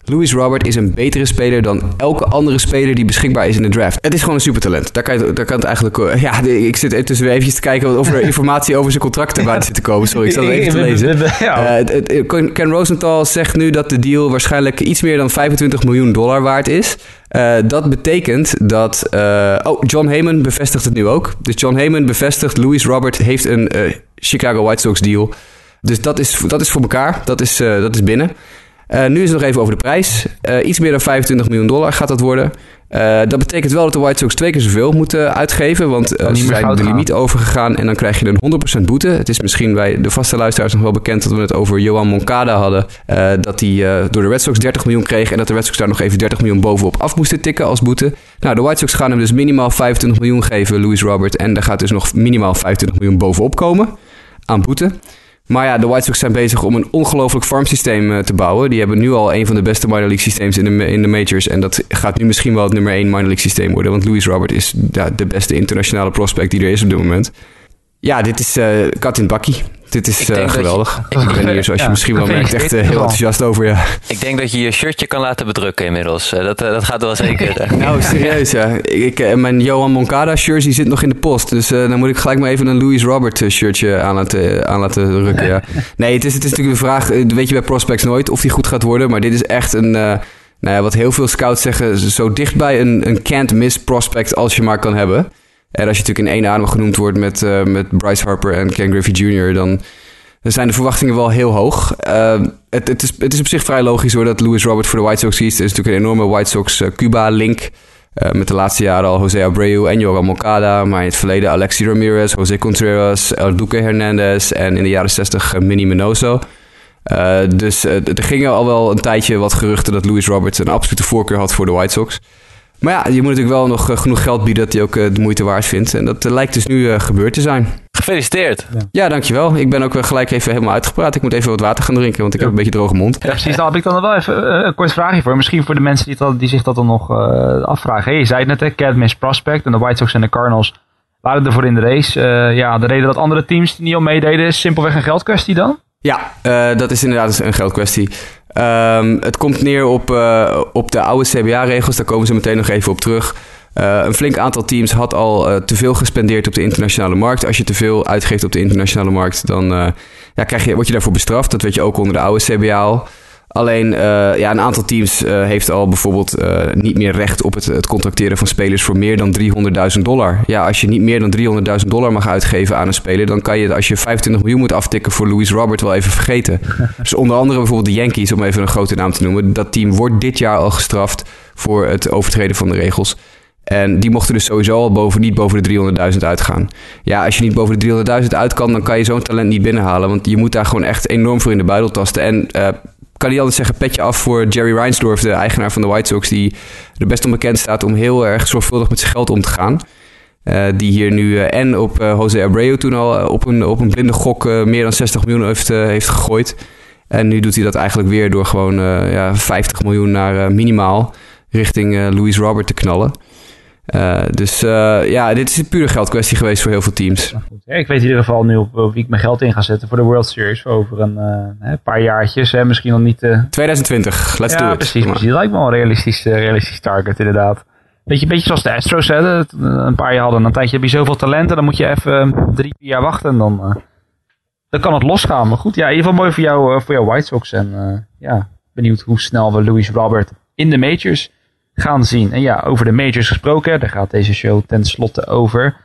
Louis Robert is een betere speler dan elke andere speler die beschikbaar is in de draft. Het is gewoon een supertalent. Daar kan, je, daar kan het eigenlijk... Eh, ja, ik zit even weer eventjes te kijken of er informatie over zijn contract erbij zit te komen. Sorry, ik zal het even te lezen. Uh, Ken Rosenthal zegt nu dat de deal waarschijnlijk iets meer dan 25 miljoen dollar waard is. Uh, dat betekent dat. Uh, oh, John Heyman bevestigt het nu ook. Dus John Heyman bevestigt. Louis Robert heeft een uh, Chicago White Sox deal. Dus dat is, dat is voor elkaar. Dat is, dat is binnen. Nu is het nog even over de prijs. iets meer dan 25 miljoen dollar gaat dat worden. Uh, dat betekent wel dat de White Sox twee keer zoveel moeten uitgeven. Want ze zijn de limiet overgegaan en dan krijg je een 100% boete. Het is misschien bij de vaste luisteraars nog wel bekend dat we het over Johan Moncada hadden. Dat hij door de Red Sox 30 miljoen kreeg en dat de Red Sox daar nog even 30 miljoen bovenop af moesten tikken als boete. Nou, de White Sox gaan hem dus minimaal 25 miljoen geven, Louis Robert. En daar gaat dus nog minimaal 25 miljoen bovenop komen aan boete. Maar ja, de White Sox zijn bezig om een ongelooflijk farmsysteem uh, te bouwen. Die hebben nu al een van de beste minor league systeems in de, in de majors. En dat gaat nu misschien wel het nummer 1 minor league systeem worden. Want Louis Robert is de beste internationale prospect die er is op dit moment. Ja, dit is uh, kat in bakkie. Dit is uh, geweldig. Je, ik ben hier, zoals je misschien wel merkt, echt uh, heel enthousiast over. Ja. Ik denk dat je je shirtje kan laten bedrukken inmiddels. Uh, dat, dat gaat wel zeker. nou, serieus ja. Ik, mijn Johan Moncada shirt zit nog in de post. Dus dan moet ik gelijk maar even een Louis Robert shirtje aan laten, aan laten drukken. Ja. Nee, het is, het is natuurlijk een vraag, weet je bij prospects nooit of die goed gaat worden. Maar dit is echt een... nou ja, wat heel veel scouts zeggen, zo dichtbij een, een can't miss prospect als je maar kan hebben. En als je natuurlijk in één adem genoemd wordt met, uh, met Bryce Harper en Ken Griffey Jr., dan, zijn de verwachtingen wel heel hoog. Uh, het, het, is, het is op zich vrij logisch hoor dat Louis Robert voor de White Sox kiest. Er is natuurlijk een enorme White Sox-Cuba-link. Uh, met de laatste jaren al José Abreu en Joran Moncada. Maar in het verleden Alexi Ramirez, José Contreras, El Duque Hernandez en in de jaren 60 Minnie Minoso. Dus er gingen al wel een tijdje wat geruchten dat Louis Roberts een absolute voorkeur had voor de White Sox. Maar ja, je moet natuurlijk wel nog genoeg geld bieden dat hij ook de moeite waard vindt. En dat lijkt dus nu gebeurd te zijn. Gefeliciteerd. Ja. ja, dankjewel. Ik ben ook gelijk even helemaal uitgepraat. Ik moet even wat water gaan drinken, want ik heb een beetje droge mond. Ja, precies. Dan heb ik dan wel even een kort vraagje voor. Misschien voor de mensen die, dat, die zich dat dan nog afvragen. Hey, je zei het net, hè, Cadmus Prospect en de White Sox en de Cardinals waren ervoor in de race. ja, de reden dat andere teams niet al meededen is simpelweg een geldkwestie dan? Ja, uh, dat is inderdaad een geldkwestie. Um, het komt neer op, uh, op de oude CBA-regels, daar komen ze meteen nog even op terug. Uh, een flink aantal teams had al te veel gespendeerd op de internationale markt. Als je te veel uitgeeft op de internationale markt, dan ja, krijg je, word je daarvoor bestraft. Dat weet je ook onder de oude CBA. Alleen uh, ja, een aantal teams uh, heeft al bijvoorbeeld uh, niet meer recht op het, het, contracteren van spelers voor meer dan 300.000 dollar. Ja, als je niet meer dan 300.000 dollar mag uitgeven aan een speler, dan kan je als je 25 miljoen moet aftikken voor Louis Robert wel even vergeten. dus onder andere bijvoorbeeld de Yankees, om even een grote naam te noemen. Dat team wordt dit jaar al gestraft voor het overtreden van de regels. En die mochten dus sowieso al boven, niet boven de 300.000 uitgaan. Ja, als je niet boven de 300.000 uit kan, dan kan je zo'n talent niet binnenhalen. Want je moet daar gewoon echt enorm voor in de buidel tasten. En kan niet altijd zeggen, petje af voor Jerry Reinsdorf, de eigenaar van de White Sox, die er best onbekend staat om heel erg zorgvuldig met zijn geld om te gaan. Uh, die hier nu uh, en op uh, Jose Abreu toen al op, een, op een blinde gok meer dan 60 miljoen heeft, heeft gegooid. En nu doet hij dat eigenlijk weer door gewoon ja, 50 miljoen naar minimaal richting Louis Robert te knallen. Uh, dus uh, ja, dit is een pure geldkwestie geweest voor heel veel teams. Ja, ik weet in ieder geval nu op, op, wie ik mijn geld in ga zetten voor de World Series over een uh, paar jaartjes. Hè, misschien nog niet... 2020, let's ja, do it. precies. precies. Dat lijkt me wel een realistisch, realistisch target inderdaad. Beetje, beetje zoals de Astros hè, een paar jaar hadden. Een tijdje heb je zoveel talenten, dan moet je even drie, vier jaar wachten en dan, dan kan het losgaan. Maar goed, ja, in ieder geval mooi voor jou, voor jouw White Sox. En ja, benieuwd hoe snel we Louis Robert in de majors gaan zien. En ja, over de majors gesproken, daar gaat deze show tenslotte over.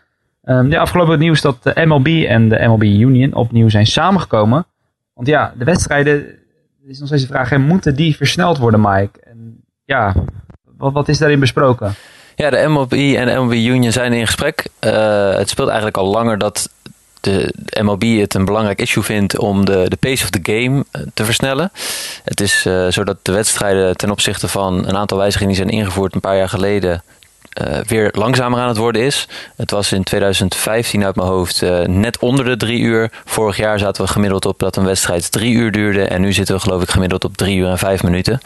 Um, afgelopen nieuws dat de MLB en de MLB Union opnieuw zijn samengekomen. Want ja, de wedstrijden, is nog steeds de vraag, moeten die versneld worden, Mike? En ja, wat, wat is daarin besproken? Ja, de MLB en de MLB Union zijn in gesprek. Uh, het speelt eigenlijk al langer dat de, MLB het een belangrijk issue vindt om de, de pace of the game eh, te versnellen. Het is uh, zodat de wedstrijden ten opzichte van een aantal wijzigingen die zijn ingevoerd een paar jaar geleden uh, weer langzamer aan het worden is. Het was in 2015 uit mijn hoofd uh, net onder de drie uur. Vorig jaar zaten we gemiddeld op dat een wedstrijd drie uur duurde. En nu zitten we geloof ik gemiddeld op drie uur en vijf minuten.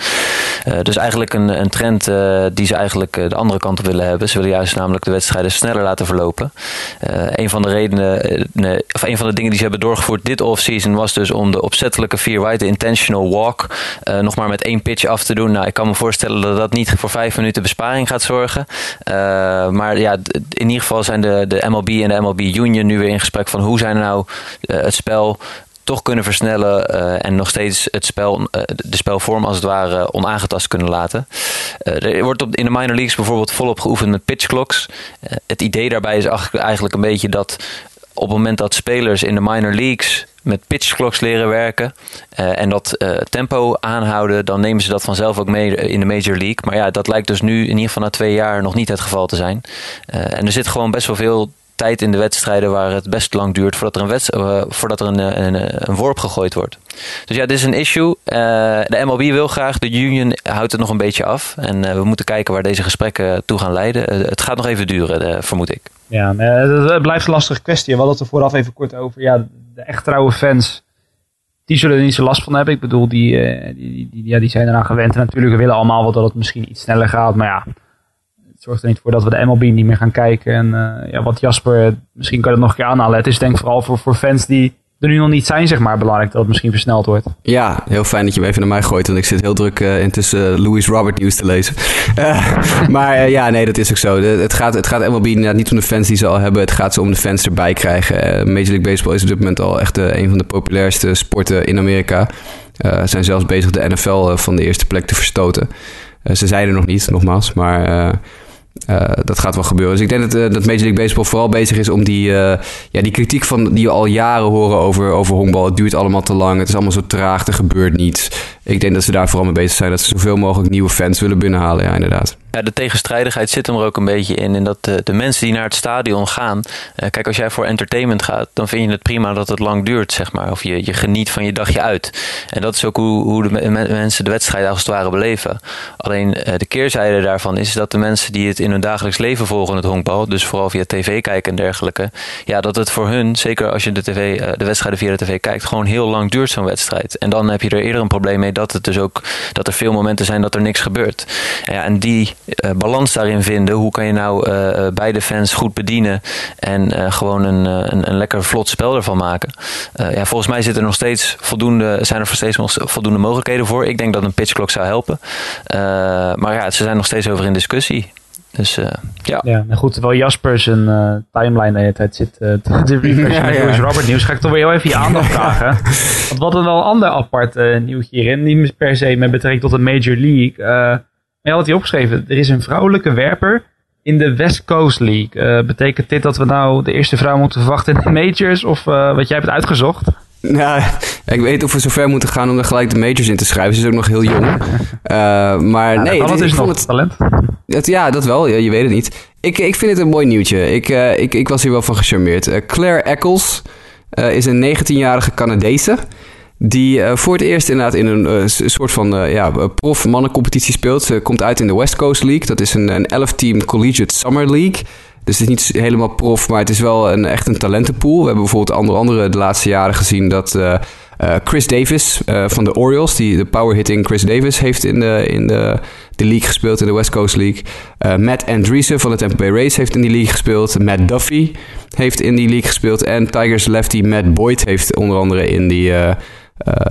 Uh, dus eigenlijk een, een trend die ze eigenlijk de andere kant op willen hebben. Ze willen juist namelijk de wedstrijden sneller laten verlopen. een van de redenen, of een van de dingen die ze hebben doorgevoerd dit offseason was dus om de opzettelijke vier wide intentional walk nog maar met één pitch af te doen. Nou, ik kan me voorstellen dat dat niet voor vijf minuten besparing gaat zorgen. Uh, maar ja, in ieder geval zijn de, de MLB en de MLB Union nu weer in gesprek van hoe zijn nou uh, het spel toch kunnen versnellen uh, en nog steeds het spel, de spelvorm als het ware onaangetast kunnen laten. Er wordt op, in de minor leagues bijvoorbeeld volop geoefend met pitch clocks. het idee daarbij is eigenlijk een beetje dat op het moment dat spelers in de minor leagues met pitch clocks leren werken uh, en dat uh, tempo aanhouden, dan nemen ze dat vanzelf ook mee in de Major League. Maar ja, dat lijkt dus nu in ieder geval na twee jaar nog niet het geval te zijn. Uh, en er zit gewoon best wel veel tijd in de wedstrijden waar het best lang duurt voordat er een, wedst voordat er een, een, een, worp gegooid wordt. Dus ja, dit is een issue. de MLB wil graag, de Union houdt het nog een beetje af. En we moeten kijken waar deze gesprekken toe gaan leiden. het gaat nog even duren, vermoed ik. Ja, het blijft een lastige kwestie. We hadden het er vooraf even kort over. Ja, de echt trouwe fans, die zullen er niet zo last van hebben. Ik bedoel, die, uh, die, die, ja, die zijn eraan gewend. En natuurlijk willen allemaal wel dat het misschien iets sneller gaat. Maar ja, het zorgt er niet voor dat we de MLB niet meer gaan kijken. En uh, ja, wat Jasper, misschien kan je het nog een keer aanhalen. Het is denk ik vooral voor, voor fans die er nu nog niet zijn, zeg maar, belangrijk dat het misschien versneld wordt. Ja, heel fijn dat je hem even naar mij gooit, want ik zit heel druk uh, intussen uh, Louis Robert nieuws te lezen. Maar ja, nee, dat is ook zo. het, gaat, het gaat MLB niet om de fans die ze al hebben, het gaat ze om de fans erbij krijgen. Major League Baseball is op dit moment al echt een van de populairste sporten in Amerika. Ze zijn zelfs bezig de NFL van de eerste plek te verstoten. ze er nog niet, nogmaals, maar uh, dat gaat wel gebeuren. Dus ik denk dat, uh, dat Major League Baseball vooral bezig is om die, uh, ja, die kritiek van, die we al jaren horen over, over honkbal. Het duurt allemaal te lang, het is allemaal zo traag, er gebeurt niets. Ik denk dat ze daar vooral mee bezig zijn, dat ze zoveel mogelijk nieuwe fans willen binnenhalen, ja inderdaad. Ja, de tegenstrijdigheid zit hem er ook een beetje in. In dat de, de mensen die naar het stadion gaan. eh, kijk, als jij voor entertainment gaat, dan vind je het prima dat het lang duurt, zeg maar. Of je, je geniet van je dagje uit. En dat is ook hoe, hoe de me- me- mensen de wedstrijd als het ware beleven. Alleen eh, de keerzijde daarvan is dat de mensen die het in hun dagelijks leven volgen, het honkbal, dus vooral via tv kijken en dergelijke. Ja, dat het voor hun, zeker als je de, tv, eh, de wedstrijden via de tv kijkt, gewoon heel lang duurt zo'n wedstrijd. En dan heb je er eerder een probleem mee dat het dus ook dat er veel momenten zijn dat er niks gebeurt. Ja, en die eh, balans daarin vinden, hoe kan je nou eh, eh, beide fans goed bedienen en eh, gewoon een, eh, een, een lekker vlot spel ervan maken. Eh, ja, volgens mij zitten er nog steeds voldoende, zijn er nog steeds nog voldoende mogelijkheden voor. Ik denk dat een pitchklok zou helpen. Eh, maar ja, ze zijn nog steeds over in discussie. Dus eh, ja. Ja, nou goed, terwijl Jasper zijn eh, timeline de hele tijd zit eh, te refreshen Ja, met ja. Lewis Robert nieuws, ga ik toch weer heel even je aandacht vragen. Want wat een wel ander apart eh, nieuwtje hierin, niet per se met betrekking tot de Major League. Je had hier opgeschreven, er is een vrouwelijke werper in de West Coast League. Eh, betekent dit dat we nou de eerste vrouw moeten verwachten in de majors, of eh, wat jij hebt uitgezocht? Nou, ik weet of we zover moeten gaan om er gelijk de majors in te schrijven. Ze is ook nog heel jong. Eh, maar Ja, nee, het ik dus nog het, talent. het- ja, dat wel. Ja, je weet het niet. Ik, ik vind het een mooi nieuwtje. Ik, ik, ik was hier wel van gecharmeerd. Claire Eccles is een 19-jarige Canadese. Die eh, voor het eerst inderdaad in een eh, soort van eh, ja, prof mannencompetitie speelt. Ze komt uit in de West Coast League. Dat is een, een 11-team collegiate summer league. Dus het is niet helemaal prof, maar het is wel een, echt een talentenpool. We hebben bijvoorbeeld onder andere de laatste jaren gezien dat Chris Davis van de Orioles, die de power hitting Chris Davis heeft in de, in de, de league gespeeld, in de West Coast League. Matt Andreessen van de Tampa Bay Rays heeft in die league gespeeld. Matt Duffy heeft in die league gespeeld. En Tigers lefty Matt Boyd heeft onder andere in die,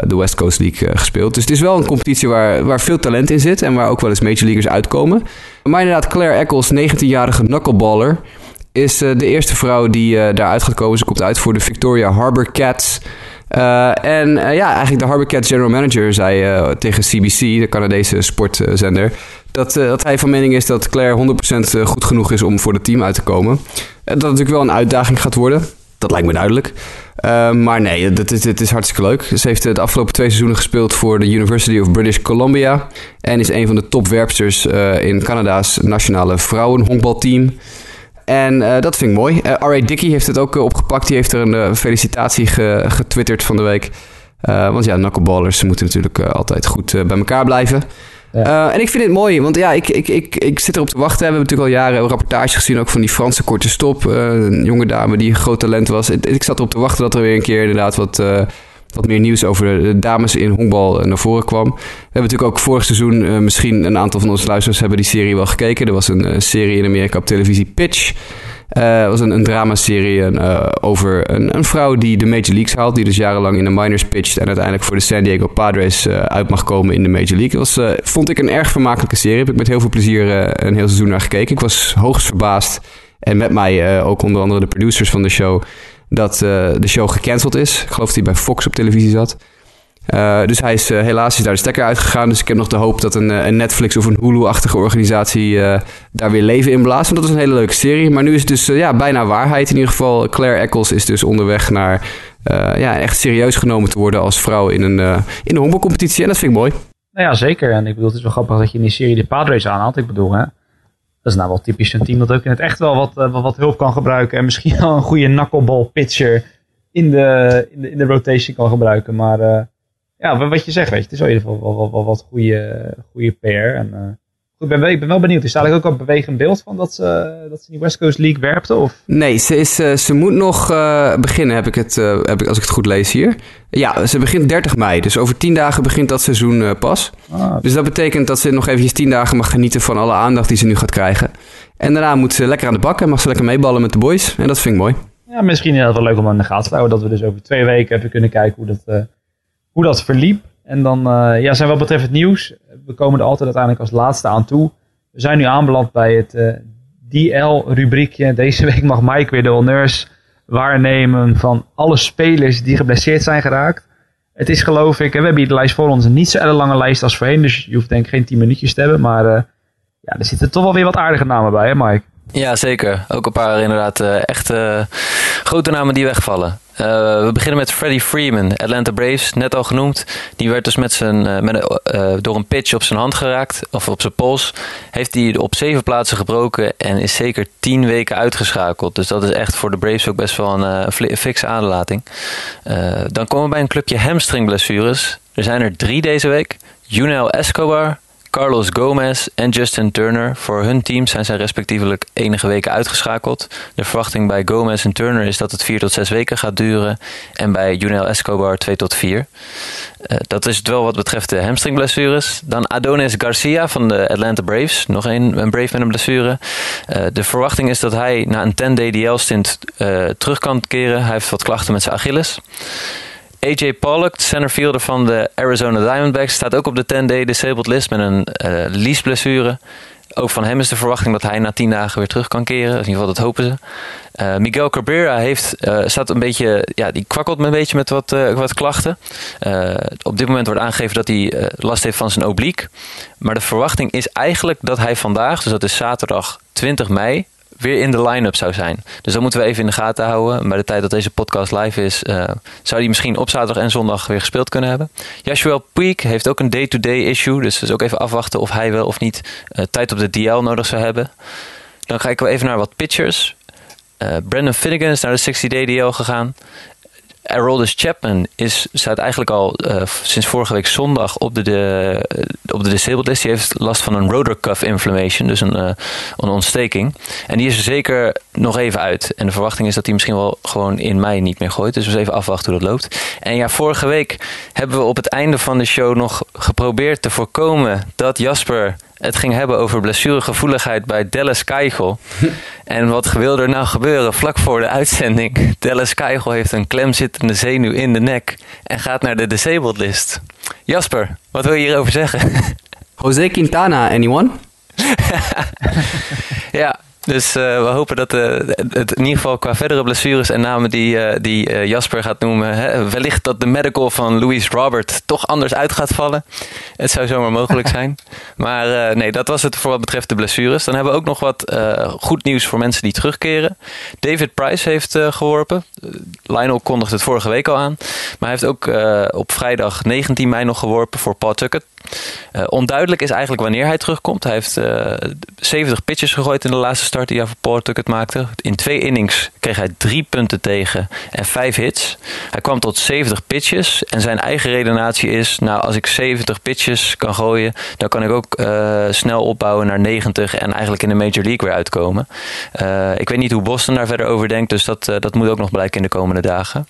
de West Coast League eh, gespeeld. Dus het is wel een competitie waar, waar veel talent in zit en waar ook wel eens major leaguers uitkomen. Maar inderdaad, Claire Eccles, 19-jarige knuckleballer, is eh, de eerste vrouw die eh, daaruit gaat komen. Ze komt uit voor de Victoria Harbor Cats. Eh, en eh, ja, eigenlijk de Harbor Cats general manager zei eh, tegen CBC, de Canadese sportzender, dat, eh, dat hij van mening is dat Claire 100% goed genoeg is om voor het team uit te komen. Eh, dat het natuurlijk wel een uitdaging gaat worden. Dat lijkt me duidelijk. Eh, maar nee, het is, het is hartstikke leuk. Ze heeft de afgelopen twee seizoenen gespeeld voor de University of British Columbia. En is een van de topwerpsters eh, in Canada's nationale vrouwenhonkbalteam. En eh, dat vind ik mooi. Eh R.A. Dickey heeft het ook opgepakt. Die heeft er een felicitatie ge- getwitterd van de week. Want ja, knuckleballers moeten natuurlijk altijd goed bij elkaar blijven. Eh, en ik vind het mooi, want ja, ik, ik, ik, ik zit erop te wachten. We hebben natuurlijk al jaren rapportage gezien, ook van die Franse korte stop. Eh, een jonge dame die een groot talent was. Ik, zat erop te wachten dat er weer een keer inderdaad wat, eh, wat meer nieuws over de, dames in honkbal naar voren kwam. We hebben natuurlijk ook vorig seizoen, misschien een aantal van onze luisteraars hebben die serie wel gekeken. Er was een serie in Amerika op televisie, Pitch. Het was een, een dramaserie eh, over een, een vrouw die de Major Leagues haalt. Die dus jarenlang in de minors pitcht. En uiteindelijk voor de San Diego Padres eh, uit mag komen in de Major League. Dat was, vond ik een erg vermakelijke serie. Heb ik met heel veel plezier een heel seizoen naar gekeken. Ik was hoogst verbaasd. En met mij ook onder andere de producers van de show. Dat de show gecanceld is. Ik geloof dat hij bij Fox op televisie zat. Eh, dus hij is eh, helaas is daar de stekker uitgegaan. Dus ik heb nog de hoop dat een, eh, een Netflix of een Hulu-achtige organisatie daar weer leven in blaast. Want dat is een hele leuke serie. Maar nu is het dus ja, bijna waarheid. In ieder geval, Claire Eccles is dus onderweg naar ja, echt serieus genomen te worden als vrouw in een, in een honkbalcompetitie. En dat vind ik mooi. Nou ja, zeker. En ik bedoel, het is wel grappig dat je in die serie de Padres aanhaalt. Ik bedoel, hè. Dat is nou wel typisch een team dat ook in het echt wel wat, wat, hulp kan gebruiken. En misschien wel een goede knuckleball pitcher in de, in de, in de rotation kan gebruiken. Maar ja, wat je zegt, weet je, het is wel in ieder geval wel, wel, wel wat goede, goede PR. En, eh, goed, ik ben, wel- ik ben wel benieuwd. Is daar eigenlijk ook een bewegend beeld van dat ze, dat ze in die West Coast League werpte? Of? Nee, ze, is, eh, ze moet nog eh, beginnen, heb ik het, eh, heb ik, als ik het goed lees hier. Ja, ze begint 30 mei. Dus over 10 dagen begint dat seizoen eh, pas. Ah, Dus dat betekent dat ze nog eventjes 10 dagen mag genieten van alle aandacht die ze nu gaat krijgen. En daarna moet ze lekker aan de bak en mag ze lekker meeballen met de boys. En dat vind ik mooi. Ja, misschien inderdaad wel leuk om aan de gaten te houden. Dat we dus over twee weken even kunnen kijken hoe dat, eh, hoe dat verliep. En dan, eh, ja, zijn wat betreft het nieuws. We komen er altijd uiteindelijk als laatste aan toe. We zijn nu aanbeland bij het eh, DL-rubriekje. Deze week mag Mike weer de honneurs waarnemen van alle spelers die geblesseerd zijn geraakt. Het is geloof ik, we hebben hier de lijst voor ons, een niet zo lange lijst als voorheen. Dus je hoeft denk ik geen 10 minuutjes te hebben. Maar eh, ja, er zitten toch wel weer wat aardige namen bij, hè Mike? Ja, zeker. Ook een paar inderdaad uh, echt uh, grote namen die wegvallen. Uh, we beginnen met Freddie Freeman, Atlanta Braves, net al genoemd. Die werd dus met zijn, met door een pitch op zijn hand geraakt, of op zijn pols. Heeft hij op zeven plaatsen gebroken en is zeker tien weken uitgeschakeld. Dus dat is echt voor de Braves ook best wel een, een fikse aanlating. dan komen we bij een clubje hamstringblessures. Er zijn er drie deze week. Junel Escobar, Carlos Gomez en Justin Turner. Voor hun teams zijn zij respectievelijk enige weken uitgeschakeld. De verwachting bij Gomez en Turner is dat het 4 tot 6 weken gaat duren. En bij Junel Escobar 2 tot 4. Uh, eh, dat is het wel wat betreft de hamstringblessures. Dan Adonis Garcia van de Atlanta Braves. Nog een, een Brave met een blessure. Uh, de verwachting is dat hij na een 10-day DL-stint uh, terug kan keren. Hij heeft wat klachten met zijn Achilles. AJ Pollock, de centerfielder van de Arizona Diamondbacks, staat ook op de 10-day disabled list met een uh, liesblessure. Ook van hem is de verwachting dat hij na 10 dagen weer terug kan keren. In ieder geval, dat hopen ze. Uh, Miguel Cabrera heeft, uh, staat een beetje, ja, die kwakkelt een beetje met wat, wat klachten. op dit moment wordt aangegeven dat hij last heeft van zijn obliek. Maar de verwachting is eigenlijk dat hij vandaag, dus dat is zaterdag 20 mei, weer in de line-up zou zijn. Dus dat moeten we even in de gaten houden. Bij de tijd dat deze podcast live is, uh, zou die misschien op zaterdag en zondag weer gespeeld kunnen hebben. Joshua Puig heeft ook een day-to-day issue. Dus, dus ook even afwachten of hij wel of niet uh, tijd op de DL nodig zou hebben. Dan kijken we even naar wat pitchers. Uh, Brandon Finnegan is naar de 60-day DL gegaan. Aroldis Chapman is, staat eigenlijk al uh, sinds vorige week zondag op de, de, op de disabled list. Die heeft last van een rotor cuff inflammation, dus een, uh, een ontsteking. En die is er zeker nog even uit. En de verwachting is dat hij misschien wel gewoon in mei niet meer gooit. Dus we eens even afwachten hoe dat loopt. En ja, vorige week hebben we op het einde van de show nog geprobeerd te voorkomen dat Jasper het ging hebben over blessuregevoeligheid bij Dallas Keigel. en wat wilde er nou gebeuren vlak voor de uitzending? Dallas Keigel heeft een klemzittende zenuw in de nek en gaat naar de disabled list. Jasper, wat wil je hierover zeggen? José Quintana, anyone? ja, dus uh, we hopen dat uh, het in ieder geval qua verdere blessures en namen die, uh, die Jasper gaat noemen, hè, wellicht dat de medical van Louis Robert toch anders uit gaat vallen. Het zou zomaar mogelijk zijn. maar nee, dat was het voor wat betreft de blessures. Dan hebben we ook nog wat goed nieuws voor mensen die terugkeren. David Price heeft geworpen. Lionel kondigde het vorige week al aan. Maar hij heeft ook op vrijdag 19 mei nog geworpen voor Paul Tuckett. onduidelijk is eigenlijk wanneer hij terugkomt. Hij heeft 70 pitches gegooid in de laatste start start die voor het maakte. In twee innings kreeg hij drie punten tegen en vijf hits. Hij kwam tot 70 pitches en zijn eigen redenatie is... nou, als ik 70 pitches kan gooien... dan kan ik ook uh, snel opbouwen naar 90 en eigenlijk in de Major League weer uitkomen. Uh, ik weet niet hoe Boston daar verder over denkt... dus dat, uh, dat moet ook nog blijken in de komende dagen.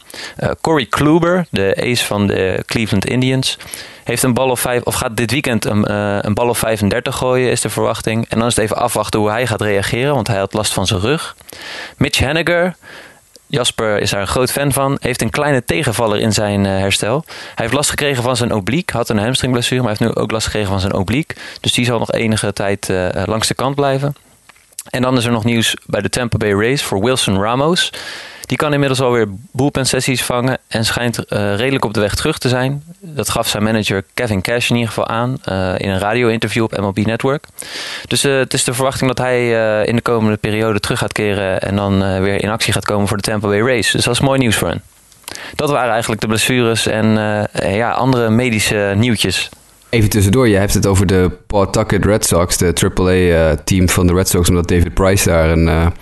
Corey Kluber, de ace van de Cleveland Indians heeft een bal of vijf, of gaat dit weekend een, uh, een bal of 35 gooien, is de verwachting. En dan is het even afwachten hoe hij gaat reageren, want hij had last van zijn rug. Mitch Henniger, Jasper is daar een groot fan van. Heeft een kleine tegenvaller in zijn uh, herstel. Hij heeft last gekregen van zijn obliek. Had een hamstringblessure, maar heeft nu ook last gekregen van zijn obliek. Dus die zal nog enige tijd uh, langs de kant blijven. En dan is er nog nieuws bij de Tampa Bay Rays voor Wilson Ramos. Die kan inmiddels alweer boelpen-sessies vangen en schijnt uh, redelijk op de weg terug te zijn. Dat gaf zijn manager Kevin Cash in ieder geval aan uh, in een radio-interview op MLB Network. Dus uh, het is de verwachting dat hij in de komende periode terug gaat keren en dan weer in actie gaat komen voor de Tampa Bay Race. Dus dat is mooi nieuws voor hen. Dat waren eigenlijk de blessures en ja, andere medische nieuwtjes. Even tussendoor, je hebt het over de Pawtucket Red Sox, de AAA-team van de Red Sox, omdat David Price daar een,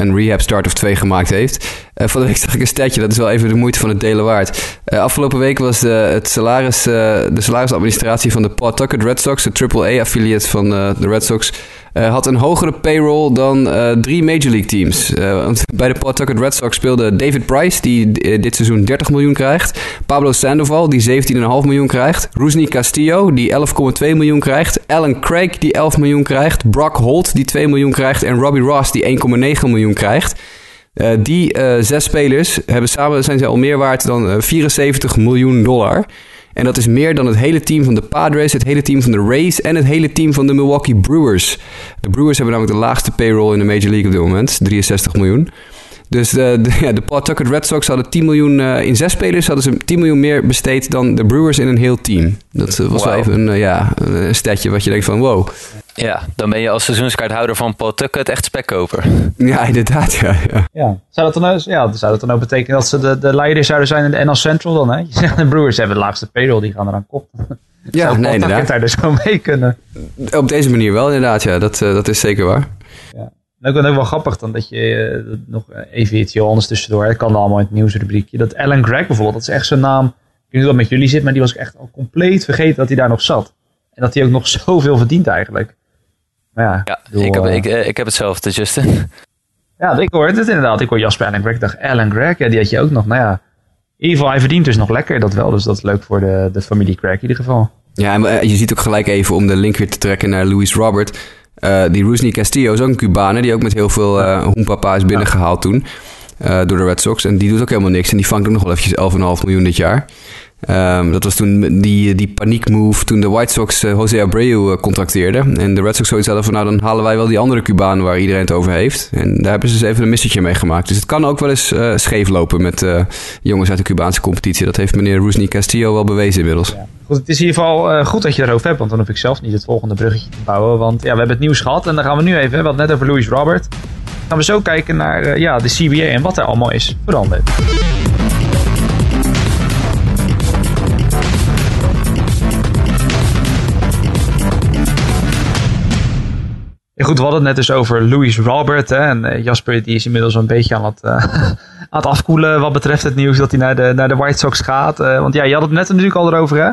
een rehab start of twee gemaakt heeft. Uh, van week zag ik een statje, dat is wel even de moeite van het delen waard. Uh, afgelopen week was de, het salaris, uh, de salarisadministratie van de Pawtucket Red Sox, de AAA-affiliate van de Red Sox, uh, had een hogere payroll dan uh, drie Major League teams. Want bij de Pawtucket Red Sox speelde David Price, die dit seizoen 30 miljoen krijgt. Pablo Sandoval, die 17,5 miljoen krijgt. Rusney Castillo, die 11,2 miljoen krijgt. Alan Craig, die 11 miljoen krijgt. Brock Holt, die 2 miljoen krijgt. En Robbie Ross, die 1,9 miljoen krijgt. die zes spelers hebben samen zijn ze al meer waard dan 74 miljoen dollar. En dat is meer dan het hele team van de Padres, het hele team van de Rays en het hele team van de Milwaukee Brewers. De Brewers hebben namelijk de laagste payroll in de Major League op dit moment, 63 miljoen. Dus de, de, ja, de Pawtucket Red Sox hadden 10 miljoen uh, in zes spelers, hadden ze 10 miljoen meer besteed dan de Brewers in een heel team. Dat uh, was wow. wel even een, uh, ja, een statje wat je denkt van wow. Ja, dan ben je als seizoenskaarthouder van Pawtucket echt spekkoper. Ja, inderdaad. Ja, ja. Ja. Zou, dat dan, ook- ja, zou dat dan ook betekenen dat ze de, de leider zouden zijn in de NL Central dan? Hè? Je zegt, de Brewers hebben de laagste payroll, die gaan er aan kop. ja Zou nee, inderdaad. daar dus gewoon mee kunnen. Op deze manier wel, inderdaad. Ja, dat, eh, dat is zeker waar. En ook, ook wel grappig dan dat je eh, nog even iets heel anders tussendoor. Dat kan allemaal in het nieuwsrubriekje. Dat Alan Gregg bijvoorbeeld, dat is echt zo'n naam. Ik weet niet hoe dat met jullie zit, maar die was ik echt al compleet vergeten dat hij daar nog zat. En dat hij ook nog zoveel verdient eigenlijk. Maar ja, Ja, bedoel, ik heb, eh, ik, eh, ik heb hetzelfde, Justin. ja, ik hoor het inderdaad. Ik hoor Jasper Alan Gregg. Ik dacht, Alan Gregg, ja, die had je ook nog. Nou ja, in ieder geval, hij verdient dus nog lekker dat wel. Dus dat is leuk voor de, de familie Craig in ieder geval. Ja, en eh, je ziet ook gelijk even om de link weer te trekken naar Luis Robert. Eh, die Rusney Castillo is ook een Cubaner die ook met heel veel eh hoenpapa is binnengehaald toen. eh, door de Red Sox. En die doet ook helemaal niks. En die vangt ook nog wel eventjes 11,5 miljoen dit jaar. Ehm, dat was toen die, die paniekmove toen de White Sox eh, Jose Abreu eh, contracteerden. En de Red Sox zoiets hadden van nou dan halen wij wel die andere Cubaan waar iedereen het over heeft. En daar hebben ze dus even een missetje mee gemaakt. Dus het kan ook wel eens eh, scheef lopen met jongens uit de Cubaanse competitie. Dat heeft meneer Rusney Castillo wel bewezen inmiddels. Goed, het is in ieder geval goed dat je daarover hebt, want dan hoef ik zelf niet het volgende bruggetje te bouwen. Want ja, we hebben het nieuws gehad en dan gaan we nu even, we hadden net over Louis Robert. Gaan we zo kijken naar ja, de CBA en wat er allemaal is veranderd. Ja, goed, we hadden het net dus over Louis Robert. Hè, en eh, Jasper die is inmiddels een beetje aan het, eh, aan het afkoelen wat betreft het nieuws dat hij naar de, naar de White Sox gaat. Eh, want ja, je had het net natuurlijk al erover hè.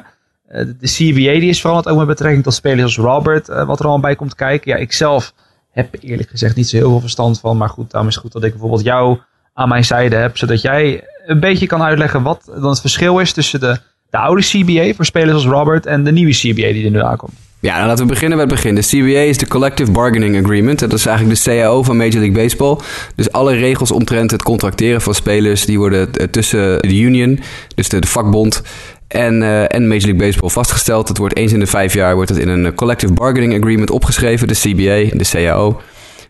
De CBA die is veranderd ook met betrekking tot spelers als Robert. wat er allemaal bij komt kijken. Ja, ik zelf heb eerlijk gezegd niet zo heel veel verstand van. Maar goed, daarom is het goed dat ik bijvoorbeeld jou aan mijn zijde heb. Zodat jij een beetje kan uitleggen wat dan het verschil is tussen de, de oude CBA voor spelers als Robert en de nieuwe CBA die er nu aankomt. Ja, nou, laten we beginnen bij het begin. De CBA is de Collective Bargaining Agreement. Dat is eigenlijk de CAO van Major League Baseball. Dus alle regels omtrent het contracteren van spelers... die worden eh, tussen de union, dus de, vakbond... En, eh, en Major League Baseball vastgesteld. Dat wordt eens in de vijf jaar wordt het in een Collective Bargaining Agreement opgeschreven. De CBA, de CAO.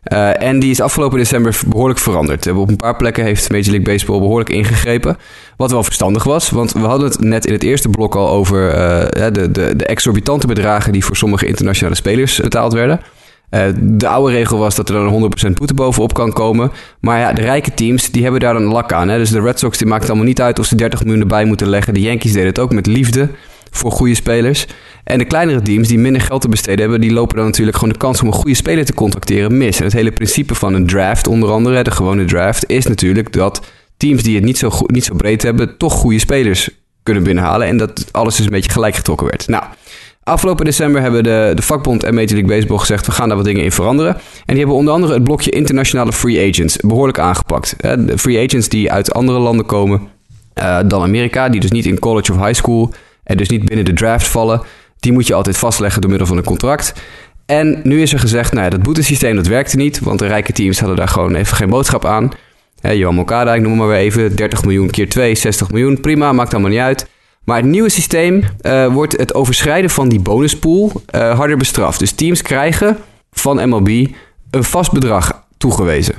Eh, en die is afgelopen december behoorlijk veranderd. Eh, Op een paar plekken heeft Major League Baseball behoorlijk ingegrepen. Wat wel verstandig was, want we hadden het net in het eerste blok al over eh, de, de, de exorbitante bedragen die voor sommige internationale spelers betaald werden. De oude regel was dat er dan 100% boete bovenop kan komen. Maar ja, de rijke teams die hebben daar dan lak aan. Hè? Dus de Red Sox die maakt het allemaal niet uit of ze 30 miljoen erbij moeten leggen. De Yankees deden het ook met liefde voor goede spelers. En de kleinere teams die minder geld te besteden hebben, die lopen dan natuurlijk gewoon de kans om een goede speler te contracteren mis. En het hele principe van een draft, onder andere, de gewone draft, is natuurlijk dat teams die het niet zo, goed, niet zo breed hebben, toch goede spelers kunnen binnenhalen. En dat alles dus een beetje gelijk getrokken werd. Nou, afgelopen december hebben de, de vakbond en Major League Baseball gezegd, we gaan daar wat dingen in veranderen. En die hebben onder andere het blokje internationale free agents behoorlijk aangepakt. De free agents die uit andere landen komen eh, dan Amerika, die dus niet in college of high school en dus niet binnen de draft vallen, die moet je altijd vastleggen door middel van een contract. En nu is er gezegd, nou ja, dat boetesysteem dat werkte niet, want de rijke teams hadden daar gewoon even geen boodschap aan. Johan Moncada, ik noem maar weer even, 30 miljoen keer 2, 60 miljoen, prima, maakt allemaal niet uit. Maar het nieuwe systeem eh, wordt het overschrijden van die bonuspool eh, harder bestraft. Dus teams krijgen van MLB een vast bedrag toegewezen.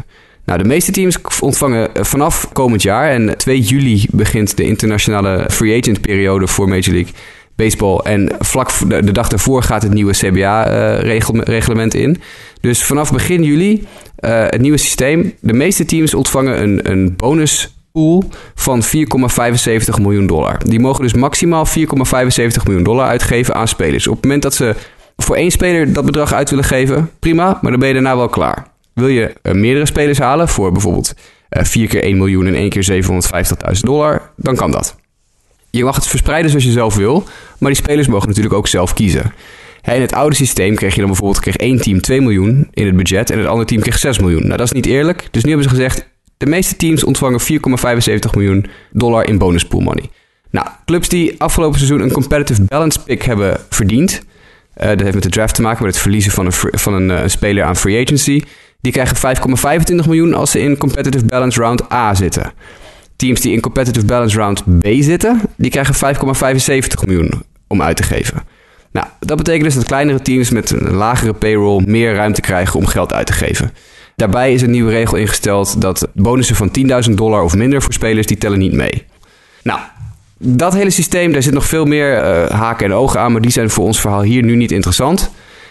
Nou, de meeste teams ontvangen eh, vanaf komend jaar en 2 juli begint de internationale free agent periode voor Major League Baseball. En vlak de, dag daarvoor gaat het nieuwe CBA-reglement in. Dus vanaf begin juli eh, het nieuwe systeem. De meeste teams ontvangen een, een bonuspool van 4,75 miljoen dollar. Die mogen dus maximaal 4,75 miljoen dollar uitgeven aan spelers. Op het moment dat ze voor één speler dat bedrag uit willen geven, prima, maar dan ben je daarna wel klaar. Wil je eh, meerdere spelers halen voor bijvoorbeeld eh 4 keer 1 miljoen en 1 keer 750.000 dollar, dan kan dat. Je mag het verspreiden zoals je zelf wil, maar die spelers mogen natuurlijk ook zelf kiezen. In het oude systeem kreeg je dan bijvoorbeeld kreeg één team 2 miljoen in het budget en het andere team kreeg 6 miljoen. Nou, dat is niet eerlijk. Dus nu hebben ze gezegd, de meeste teams ontvangen 4,75 miljoen dollar in bonuspool money. Nou, clubs die afgelopen seizoen een competitive balance pick hebben verdiend, eh, dat heeft met de draft te maken, met het verliezen van een, van een eh, speler aan free agency, die krijgen 5,25 miljoen als ze in competitive balance round A zitten. Teams die in competitive balance round B zitten, die krijgen 5,75 miljoen om uit te geven. Nou, dat betekent dus dat kleinere teams met een lagere payroll meer ruimte krijgen om geld uit te geven. Daarbij is een nieuwe regel ingesteld dat bonussen van 10.000 dollar of minder voor spelers, die tellen niet mee. Nou, dat hele systeem, daar zit nog veel meer eh, haken en ogen aan, maar die zijn voor ons verhaal hier nu niet interessant.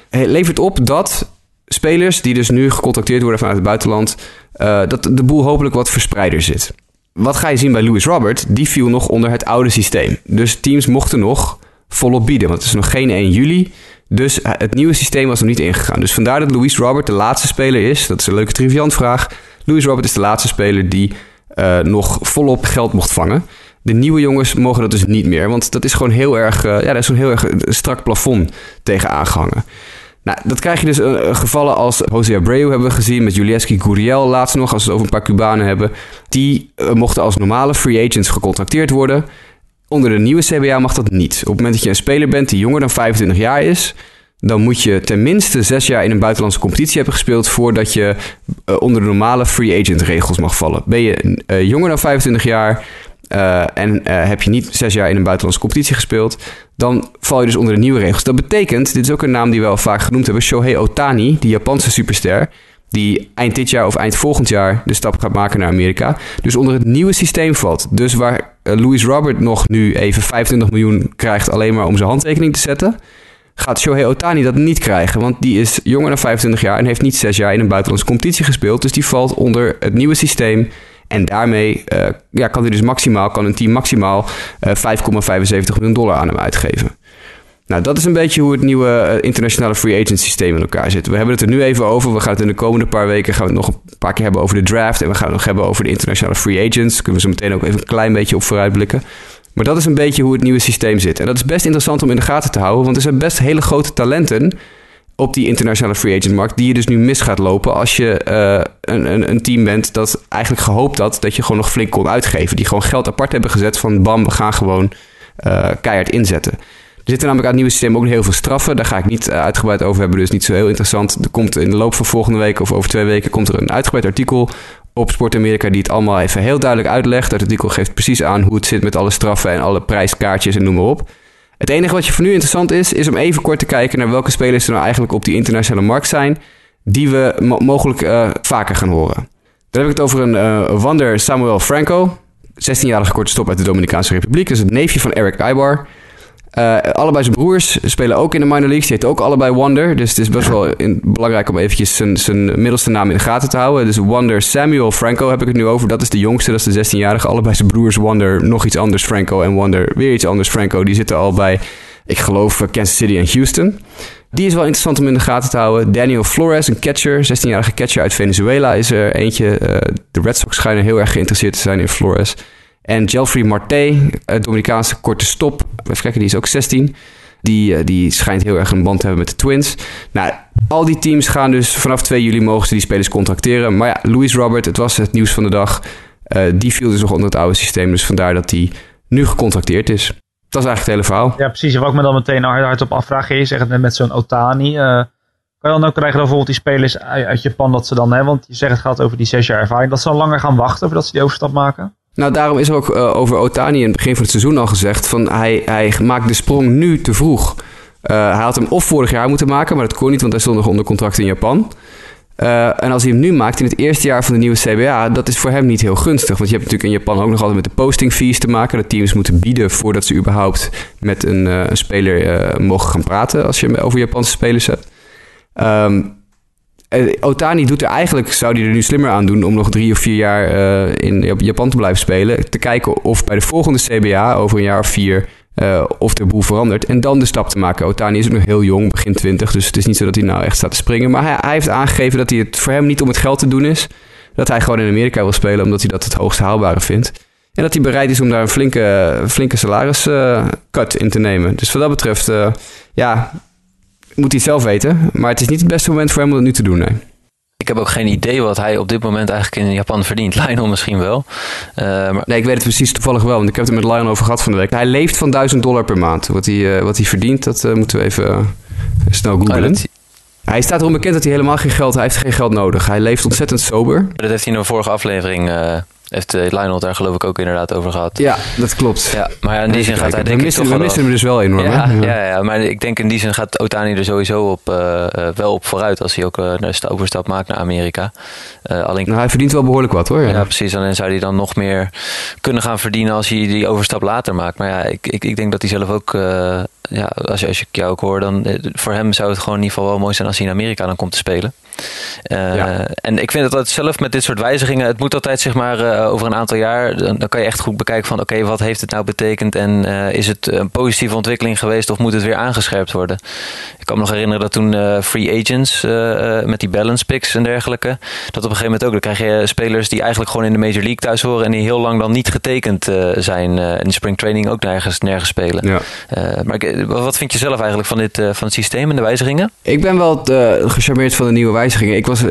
levert op dat spelers die dus nu gecontacteerd worden vanuit het buitenland, uh, dat de boel hopelijk wat verspreider zit. Wat ga je zien bij Lewis Robert? Die viel nog onder het oude systeem. Dus teams mochten nog volop bieden, want het is nog geen 1 juli. Dus het nieuwe systeem was nog niet ingegaan. Dus vandaar dat Louis Robert de laatste speler is. Dat is een leuke triviantvraag. Louis Robert is de laatste speler die uh, nog volop geld mocht vangen. De nieuwe jongens mogen dat dus niet meer. Want dat is gewoon heel erg, ja, daar is zo'n heel erg strak plafond tegen aangehangen. Nou, dat krijg je dus uh, gevallen als Jose Abreu hebben we gezien, met Julieski Guriel laatst nog, als we het over een paar Cubanen hebben. Die uh, mochten als normale free agents gecontracteerd worden. Onder de nieuwe CBA mag dat niet. Op het moment dat je een speler bent die jonger dan 25 jaar is, dan moet je tenminste zes jaar in een buitenlandse competitie hebben gespeeld voordat je uh, onder de normale free agent regels mag vallen. Ben je jonger dan 25 jaar, uh, en uh, heb je niet zes jaar in een buitenlandse competitie gespeeld, dan val je dus onder de nieuwe regels. Dat betekent, dit is ook een naam die we al vaak genoemd hebben, Shohei Otani, die Japanse superster, die eind dit jaar of eind volgend jaar de stap gaat maken naar Amerika, dus onder het nieuwe systeem valt. Dus waar uh, Louis Robert nog nu even 25 miljoen krijgt alleen maar om zijn handtekening te zetten, gaat Shohei Otani dat niet krijgen. Want die is jonger dan 25 jaar en heeft niet zes jaar in een buitenlandse competitie gespeeld. Dus die valt onder het nieuwe systeem en daarmee uh, ja, kan dus maximaal, kan een team maximaal uh, 5,75 miljoen dollar aan hem uitgeven. Nou, dat is een beetje hoe het nieuwe uh, internationale free agent systeem in elkaar zit. We hebben het er nu even over. We gaan het in de komende paar weken gaan we het nog een paar keer hebben over de draft. En we gaan het nog hebben over de internationale free agents. Kunnen we zo meteen ook even een klein beetje op vooruitblikken. Maar dat is een beetje hoe het nieuwe systeem zit. En dat is best interessant om in de gaten te houden. Want er zijn best hele grote talenten op die internationale free agent markt, die je dus nu mis gaat lopen als je uh, een, een, een, team bent dat eigenlijk gehoopt had dat je gewoon nog flink kon uitgeven. Die gewoon geld apart hebben gezet van bam, we gaan gewoon uh, keihard inzetten. Er zitten namelijk aan het nieuwe systeem ook heel veel straffen. Daar ga ik niet uh, uitgebreid over hebben, dus niet zo heel interessant. Er komt in de loop van volgende week of over twee weken komt er een uitgebreid artikel op Sport Amerika die het allemaal even heel duidelijk uitlegt. Dat artikel geeft precies aan hoe het zit met alle straffen en alle prijskaartjes en noem maar op. Het enige wat je voor nu interessant is, is om even kort te kijken naar welke spelers er nou eigenlijk op die internationale markt zijn, die we mo mogelijk uh, vaker gaan horen. Dan heb ik het over een uh, Wander Samuel Franco, 16-jarige korte stop uit de Dominicaanse Republiek. Is het neefje van Eric Ibar. Uh, allebei zijn broers spelen ook in de minor leagues. Die heet ook allebei Wander. Dus het is best wel belangrijk om eventjes zijn, middelste naam in de gaten te houden. Dus Wander Samuel Franco heb ik het nu over. Dat is de jongste, dat is de 16-jarige. Allebei zijn broers Wander, nog iets anders Franco. En Wander, weer iets anders Franco. Die zitten al bij, ik geloof, Kansas City en Houston. Die is wel interessant om in de gaten te houden. Daniel Flores, een catcher, 16-jarige catcher uit Venezuela is er eentje. Uh, de Red Sox schijnen heel erg geïnteresseerd te zijn in Flores. En Jelfrey Marte, Dominicaanse korte stop. Even kijken, die is ook 16. Die, die schijnt heel erg een band te hebben met de Twins. Nou, al die teams gaan dus vanaf 2 juli mogen ze die spelers contracteren. Maar ja, Louis Robert, het was het nieuws van de dag. Uh, die viel dus nog onder het oude systeem. Dus vandaar dat hij nu gecontracteerd is. Dat is eigenlijk het hele verhaal. Ja, precies. Wat ik me dan meteen hard, op afvraag is, zeg het net met zo'n Otani. Uh, kan je dan ook krijgen dat bijvoorbeeld die spelers uit, uit Japan dat ze dan, hè, want je zegt het gaat over die zes jaar ervaring, dat ze dan langer gaan wachten voordat ze die overstap maken? Nou, daarom is ook uh, over Otani in het begin van het seizoen al gezegd: van hij, hij maakt de sprong nu te vroeg. Uh, hij had hem of vorig jaar moeten maken, maar dat kon niet, want hij stond nog onder contract in Japan. Uh, en als hij hem nu maakt in het eerste jaar van de nieuwe CBA, dat is voor hem niet heel gunstig. Want je hebt natuurlijk in Japan ook nog altijd met de posting fees te maken. Dat teams moeten bieden voordat ze überhaupt met een, een speler mogen gaan praten als je over Japanse spelers hebt. Um, Otani doet er eigenlijk, zou hij er nu slimmer aan doen om nog drie of vier jaar uh, in Japan te blijven spelen. Te kijken of bij de volgende CBA over een jaar of vier uh, of de boel verandert. En dan de stap te maken. Otani is nog heel jong, begin 20. Dus het is niet zo dat hij nou echt staat te springen. Maar hij, hij heeft aangegeven dat hij het voor hem niet om het geld te doen is. Dat hij gewoon in Amerika wil spelen omdat hij dat het hoogst haalbare vindt. En dat hij bereid is om daar een flinke, flinke salaris uh, cut in te nemen. Dus wat dat betreft, ja, moet hij zelf weten. Maar het is niet het beste moment voor hem om dat nu te doen, nee. Ik heb ook geen idee wat hij op dit moment eigenlijk in Japan verdient. Lionel misschien wel. Uh, maar... Nee, ik weet het precies toevallig wel. Want ik heb het er met Lionel over gehad van de week. Hij leeft van 1000 dollar per maand. Wat hij, uh, wat hij verdient, dat uh, moeten we even snel googlen. Oh, dat... Hij staat erom bekend dat hij helemaal geen geld... Hij heeft geen geld nodig. Hij leeft ontzettend sober. Dat heeft hij in een vorige aflevering Heeft uh, Lionel daar geloof ik ook inderdaad over gehad. Ja, dat klopt. Ja, maar in die zin gaat hij denk we missen, ik toch We missen hem dus wel enorm. Ja, hè? ja, ja, maar ik denk in die zin gaat Otani er sowieso op, uh, uh, wel op vooruit als hij ook uh, de overstap maakt naar Amerika. alleen, nou, hij verdient wel behoorlijk wat hoor. Ja, ja precies. Alleen zou hij dan nog meer kunnen gaan verdienen als hij die overstap later maakt. Maar ja, ik, ik, ik denk dat hij zelf ook ja, als, je, als ik jou ook hoor, dan voor hem zou het gewoon in ieder geval wel mooi zijn als hij in Amerika dan komt te spelen. Uh, ja. En ik vind dat zelf met dit soort wijzigingen, het moet altijd zeg maar uh, over een aantal jaar, dan, dan, kan je echt goed bekijken van oké, okay, wat heeft het nou betekend en uh, is het een positieve ontwikkeling geweest of moet het weer aangescherpt worden? Ik kan me nog herinneren dat toen free agents met die balance picks en dergelijke, dat op een gegeven moment ook, dan krijg je spelers die eigenlijk gewoon in de Major League thuis horen en die heel lang dan niet getekend zijn in de spring training ook nergens, nergens spelen. Ja. maar wat vind je zelf eigenlijk van, dit, van het systeem en de wijzigingen? Ik ben wel gecharmeerd van de nieuwe wijzigingen. Ik was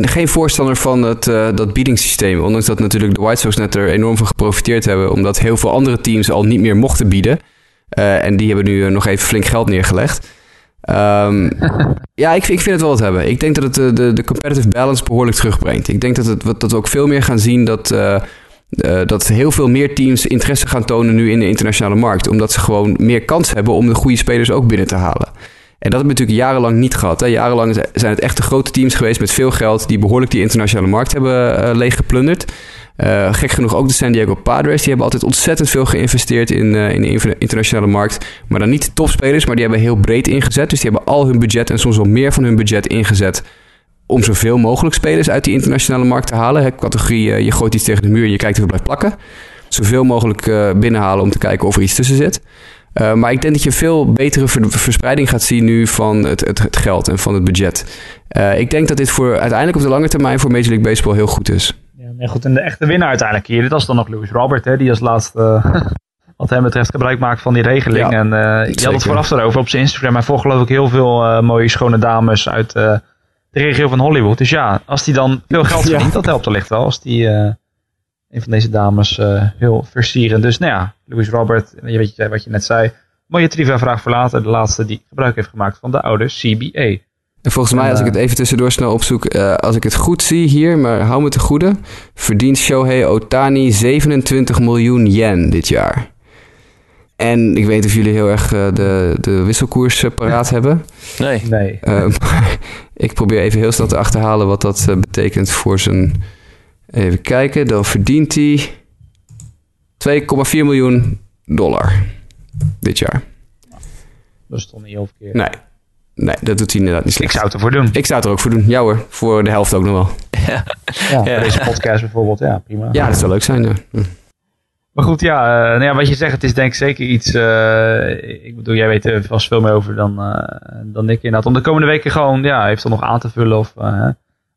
geen voorstander van het, uh, dat biedingssysteem. Ondanks dat natuurlijk de White Sox net er enorm van geprofiteerd hebben. Omdat heel veel andere teams al niet meer mochten bieden. Uh, en die hebben nu nog even flink geld neergelegd. Um, ja, ik, ik vind het wel wat hebben. Ik denk dat het de, de, de competitive balance behoorlijk terugbrengt. Ik denk dat, het, dat we ook veel meer gaan zien dat... Uh, uh, dat heel veel meer teams interesse gaan tonen nu in de internationale markt. Omdat ze gewoon meer kans hebben om de goede spelers ook binnen te halen. En dat hebben we natuurlijk jarenlang niet gehad. Hè. Jarenlang zijn het echt de grote teams geweest met veel geld... die behoorlijk die internationale markt hebben uh, leeggeplunderd. Uh, gek genoeg ook de San Diego Padres. Die hebben altijd ontzettend veel geïnvesteerd in, uh, in de internationale markt. Maar dan niet de topspelers, maar die hebben heel breed ingezet. Dus die hebben al hun budget en soms wel meer van hun budget ingezet... om zoveel mogelijk spelers uit die internationale markt te halen. Hè. Categorie, je gooit iets tegen de muur en je kijkt of het blijft plakken. Zoveel mogelijk binnenhalen om te kijken of er iets tussen zit. Uh, maar ik denk dat je veel betere verspreiding gaat zien nu van het, het, het geld en van het budget. Uh, ik denk dat dit voor uiteindelijk op de lange termijn voor Major League Baseball heel goed is. Ja, nee, goed. En de echte winnaar uiteindelijk hier, dit was dan nog Lewis Robert, hè, die als laatste, wat hem betreft, gebruik maakt van die regeling. Ja, en uh, je had het vooraf erover op zijn Instagram. Hij volgt geloof ik heel veel mooie schone dames uit de regio van Hollywood. Dus ja, als die dan veel geld verdient, ja. dat helpt wellicht wel. Als die een van deze dames uh, heel versieren. Dus nou ja, Louis Robert, je weet wat je net zei. Mooie trivia vraag voor later. De laatste die gebruik heeft gemaakt van de oude CBA. En volgens mij, als ik het even tussendoor snel opzoek, uh, als ik het goed zie hier, maar hou me te goede, verdient Shohei Otani 27 miljoen yen dit jaar. En ik weet of jullie heel erg uh, de, de wisselkoers uh, paraat hebben. Nee. nee. maar ik probeer even heel snel te achterhalen wat dat betekent voor zijn Even kijken, dan verdient hij 2,4 miljoen dollar dit jaar. Dat is toch niet heel verkeerd. Nee. Nee, dat doet hij inderdaad niet slecht. Ik zou het ervoor doen. Ik zou het er ook voor doen. Ja hoor, voor de helft ook nog wel. Ja, ja, ja. deze podcast bijvoorbeeld. Ja, prima. Ja, dat zou leuk zijn. Ja. Maar goed, ja, uh, nou ja, wat je zegt, het is denk ik zeker iets... Uh, ik bedoel, jij weet er vast veel meer over dan, uh, dan ik inderdaad. Om de komende weken gewoon, ja, heeft er nog aan te vullen of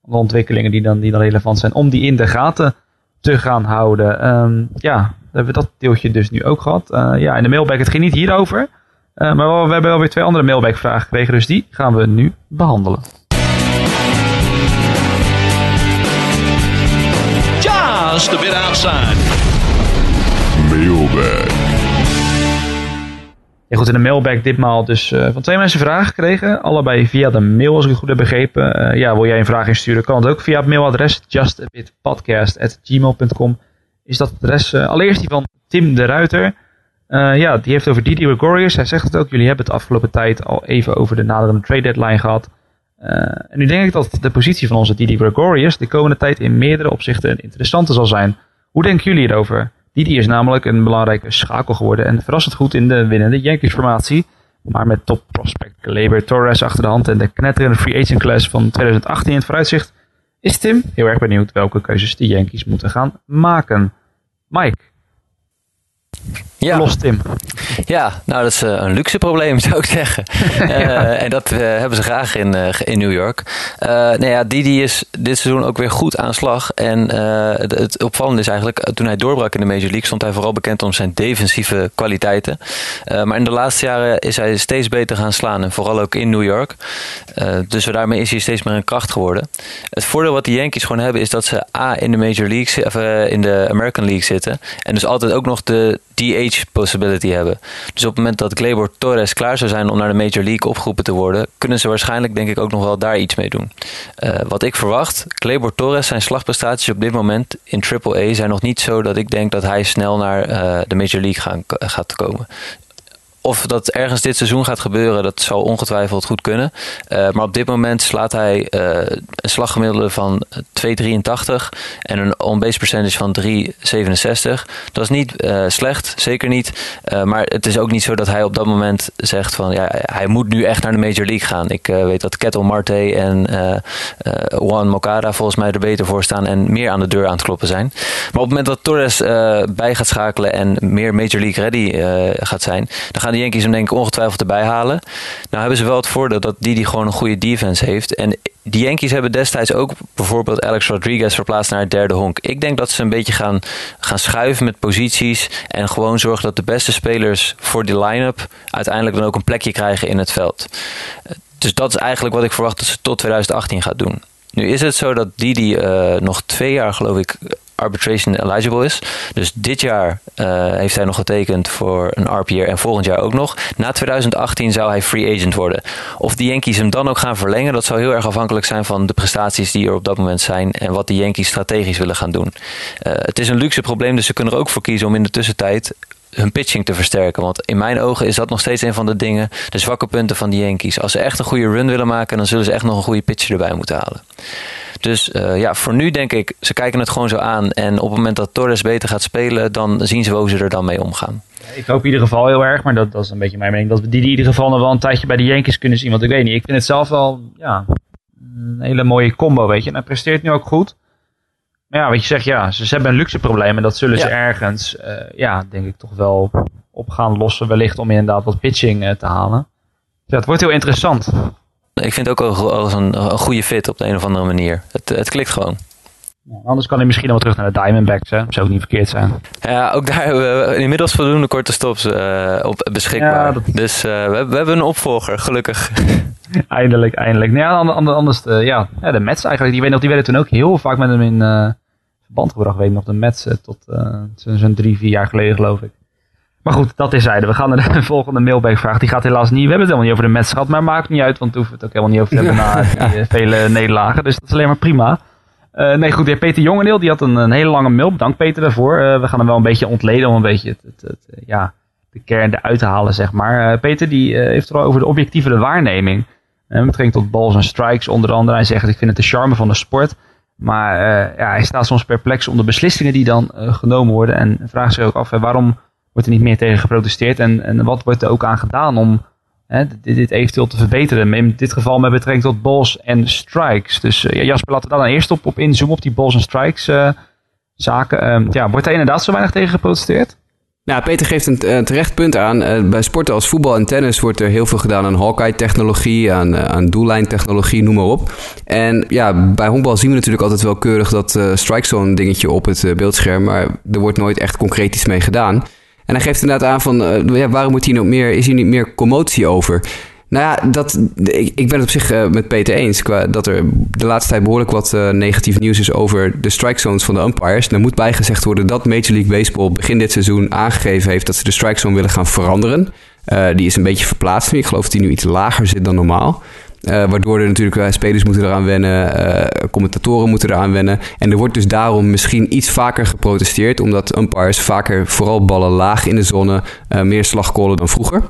de ontwikkelingen die dan, die dan relevant zijn, om die in de gaten te gaan houden. Um, ja, dan hebben we dat deeltje dus nu ook gehad. Uh, ja, in de mailbag, het ging niet hierover. Uh, maar we hebben alweer twee andere mailbag vragen gekregen, dus die gaan we nu behandelen. Just a bit outside. Mailbag. Ja, goed, in de mailbag ditmaal dus uh, van twee mensen vragen gekregen. Allebei via de mail, als ik het goed heb begrepen. Uh, ja, wil jij een vraag insturen, kan het ook via het mailadres justabitpodcast.gmail.com is dat adres. Uh, allereerst die van Tim de Ruiter. ja, die heeft over Didi Gregorius. Hij zegt het ook, jullie hebben het afgelopen tijd al even over de naderende trade deadline gehad. en nu denk ik dat de positie van onze Didi Gregorius de komende tijd in meerdere opzichten interessante zal zijn. Hoe denken jullie erover? Didi is namelijk een belangrijke schakel geworden en verrassend goed in de winnende Yankees-formatie. Maar met top prospect Glaber Torres achter de hand en de knetterende free agent class van 2018 in het vooruitzicht, is Tim heel erg benieuwd welke keuzes de Yankees moeten gaan maken. Mike, ja. Los Tim. Ja, nou dat is uh, een luxe probleem zou ik zeggen. uh, ja. En dat uh, hebben ze graag in, in New York. nou ja, Didi is dit seizoen ook weer goed aan slag. En het, het, opvallende is eigenlijk, toen hij doorbrak in de Major League... stond hij vooral bekend om zijn defensieve kwaliteiten. maar in de laatste jaren is hij steeds beter gaan slaan. En vooral ook in New York. dus daarmee is hij steeds meer een kracht geworden. Het voordeel wat de Yankees gewoon hebben... is dat ze A in de Major League, of in de American League zitten. En dus altijd ook nog de DH possibility hebben. Dus op het moment dat Gleyber Torres klaar zou zijn om naar de Major League opgeroepen te worden, kunnen ze waarschijnlijk denk ik ook nog wel daar iets mee doen. Uh, wat ik verwacht, Gleyber Torres zijn slagprestaties op dit moment in AAA zijn nog niet zo dat ik denk dat hij snel naar uh, de Major League gaan, gaat komen of dat ergens dit seizoen gaat gebeuren, dat zal ongetwijfeld goed kunnen. Uh, maar op dit moment slaat hij uh, een slaggemiddelde van 2,83 en een on-base percentage van 3,67. Dat is niet uh, slecht, zeker niet. maar het is ook niet zo dat hij op dat moment zegt van ja, hij moet nu echt naar de Major League gaan. Ik weet dat Kettle Marte en Juan Mokada volgens mij er beter voor staan en meer aan de deur aan het kloppen zijn. Maar op het moment dat Torres bij gaat schakelen en meer Major League ready gaat zijn, dan de Yankees hem denk ik ongetwijfeld erbij halen. Nou hebben ze wel het voordeel dat die, die gewoon een goede defense heeft. En die Yankees hebben destijds ook bijvoorbeeld Alex Rodriguez verplaatst naar het derde honk. Ik denk dat ze een beetje gaan, gaan schuiven met posities. En gewoon zorgen dat de beste spelers voor die line-up uiteindelijk dan ook een plekje krijgen in het veld. Dus dat is eigenlijk wat ik verwacht dat ze tot 2018 gaat doen. Nu is het zo dat Didi uh, nog twee jaar, geloof ik, arbitration eligible is. Dus dit jaar uh, heeft hij nog getekend voor een RPR en volgend jaar ook nog. Na 2018 zou hij free agent worden. Of de Yankees hem dan ook gaan verlengen, dat zou heel erg afhankelijk zijn van de prestaties die er op dat moment zijn en wat de Yankees strategisch willen gaan doen. Uh, het is een luxe probleem, dus ze kunnen er ook voor kiezen om in de tussentijd hun pitching te versterken. Want in mijn ogen is dat nog steeds een van de dingen, de zwakke punten van de Yankees. Als ze echt een goede run willen maken, dan zullen ze echt nog een goede pitcher erbij moeten halen. Dus uh, ja, voor nu denk ik, ze kijken het gewoon zo aan. En op het moment dat Torres beter gaat spelen, dan zien ze hoe ze er dan mee omgaan. Ik hoop in ieder geval heel erg, maar dat, dat is een beetje mijn mening, dat we die in ieder geval nog wel een tijdje bij de Yankees kunnen zien. Want ik weet niet, ik vind het zelf wel ja, een hele mooie combo, weet je. En hij presteert nu ook goed. Maar ja, wat je zegt, ja, ze, hebben een luxe probleem en dat zullen ze ergens, uh, ja, denk ik toch wel op gaan lossen. Wellicht om inderdaad wat pitching uh, te halen. Ja, het wordt heel interessant. Ik vind het ook als een, een goede fit op de een of andere manier. Het, het klikt gewoon. Ja, anders kan hij misschien nog wel terug naar de Diamondbacks. Hè? Zou ook niet verkeerd zijn. Ja, ook daar hebben we inmiddels voldoende korte stops uh, op beschikbaar. Ja, dat... Dus uh, we, we, hebben een opvolger, gelukkig. eindelijk, eindelijk. Nou ja, anders, uh, ja, ja, de Mets eigenlijk. Die, weet nog, die werden toen ook heel vaak met hem in verband gebracht. Weet ik nog, de Mets tot zo'n drie, vier jaar geleden geloof ik. Maar goed, dat is zijde. We gaan naar de volgende mailbackvraag. Die gaat helaas niet. We hebben het helemaal niet over de Mets gehad. Maar maakt niet uit, want we hoeven het ook helemaal niet over te hebben na die, vele nederlagen. Dus dat is alleen maar prima. Uh, nee, goed. De Peter Jongeneel die had een, een, hele lange mail. Bedankt Peter daarvoor. Uh, we gaan hem wel een beetje ontleden om een beetje het, het, het, ja, de kern eruit te halen, zeg maar. Peter die heeft het al over de objectieve waarneming. met betrekking tot balls en strikes onder andere. Hij zegt, ik vind het de charme van de sport. Maar ja, hij staat soms perplex om de beslissingen die dan genomen worden. En vraagt zich ook af, waarom wordt er niet meer tegen geprotesteerd? En, en wat wordt er ook aan gedaan om hè, dit, dit, eventueel te verbeteren? In dit geval met betrekking tot balls en strikes. Dus uh, Jasper, laten we daar dan eerst op, op inzoomen, op die balls en strikes uh, zaken. Uh, ja, wordt er inderdaad zo weinig tegen geprotesteerd? Nou, Peter geeft een terecht punt aan. Uh, bij sporten als voetbal en tennis wordt er heel veel gedaan aan Hawkeye-technologie, aan, aan doellijntechnologie, noem maar op. En ja, bij honkbal zien we natuurlijk altijd wel keurig dat strike zone dingetje op het beeldscherm, maar er wordt nooit echt concreet iets mee gedaan. En hij geeft inderdaad aan van, ja, waarom moet hier nog meer, is hier niet meer commotie over? Nou ja, dat, ik, ik ben het op zich uh, met Peter eens. Qua, dat er de laatste tijd behoorlijk wat uh, negatief nieuws is over de strike zones van de umpires. Er moet bijgezegd worden dat Major League Baseball begin dit seizoen aangegeven heeft dat ze de strike zone willen gaan veranderen. Die is een beetje verplaatst nu. Ik geloof dat die nu iets lager zit dan normaal. Uh, waardoor er natuurlijk uh, spelers moeten eraan wennen, uh, commentatoren moeten eraan wennen. En er wordt dus daarom misschien iets vaker geprotesteerd, omdat umpires vaker vooral ballen laag in de zone meer slag dan vroeger.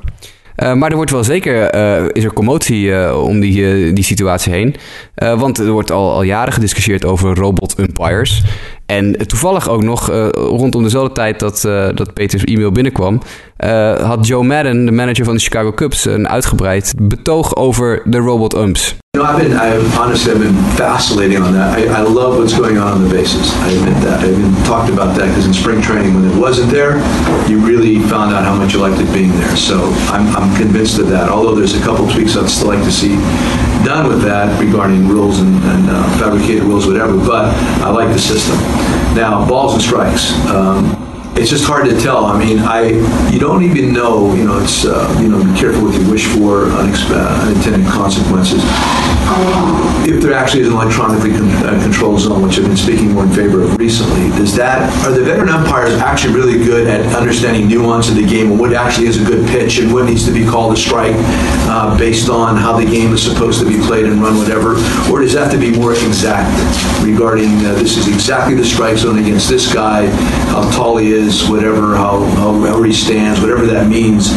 maar er wordt wel zeker is er commotie om die, die situatie heen. want er wordt al, al jaren gediscussieerd over robot umpires. En toevallig ook nog uh, rondom dezelfde tijd dat, uh, dat Peters e-mail binnenkwam, uh, had Joe Madden, de manager van de Chicago Cubs, een uitgebreid betoog over de robot umps. You know, I've been, I, honestly, I've been vacillating on that. I, I love what's going on on the bases. I admit that. I've been talked about that because in spring training, when it wasn't there, you really found out how much you liked it being there. So I'm, I'm convinced of that. Although there's a couple tweaks I'd still like to see done with that regarding rules and, and uh, fabricated rules, whatever. But I like the system. Now, balls and strikes. Um, it's just hard to tell. I mean, I you don't even know. You know, it's uh, you know, be careful what you wish for, unexpe- unintended consequences. If there actually is an electronically con- uh, controlled zone, which I've been speaking more in favor of recently, does that are the veteran umpires actually really good at understanding nuance of the game and what actually is a good pitch and what needs to be called a strike uh, based on how the game is supposed to be played and run, whatever, or does that have to be more exact regarding uh, this is exactly the strike zone against this guy, how tall he is, whatever, how, how he stands, whatever that means,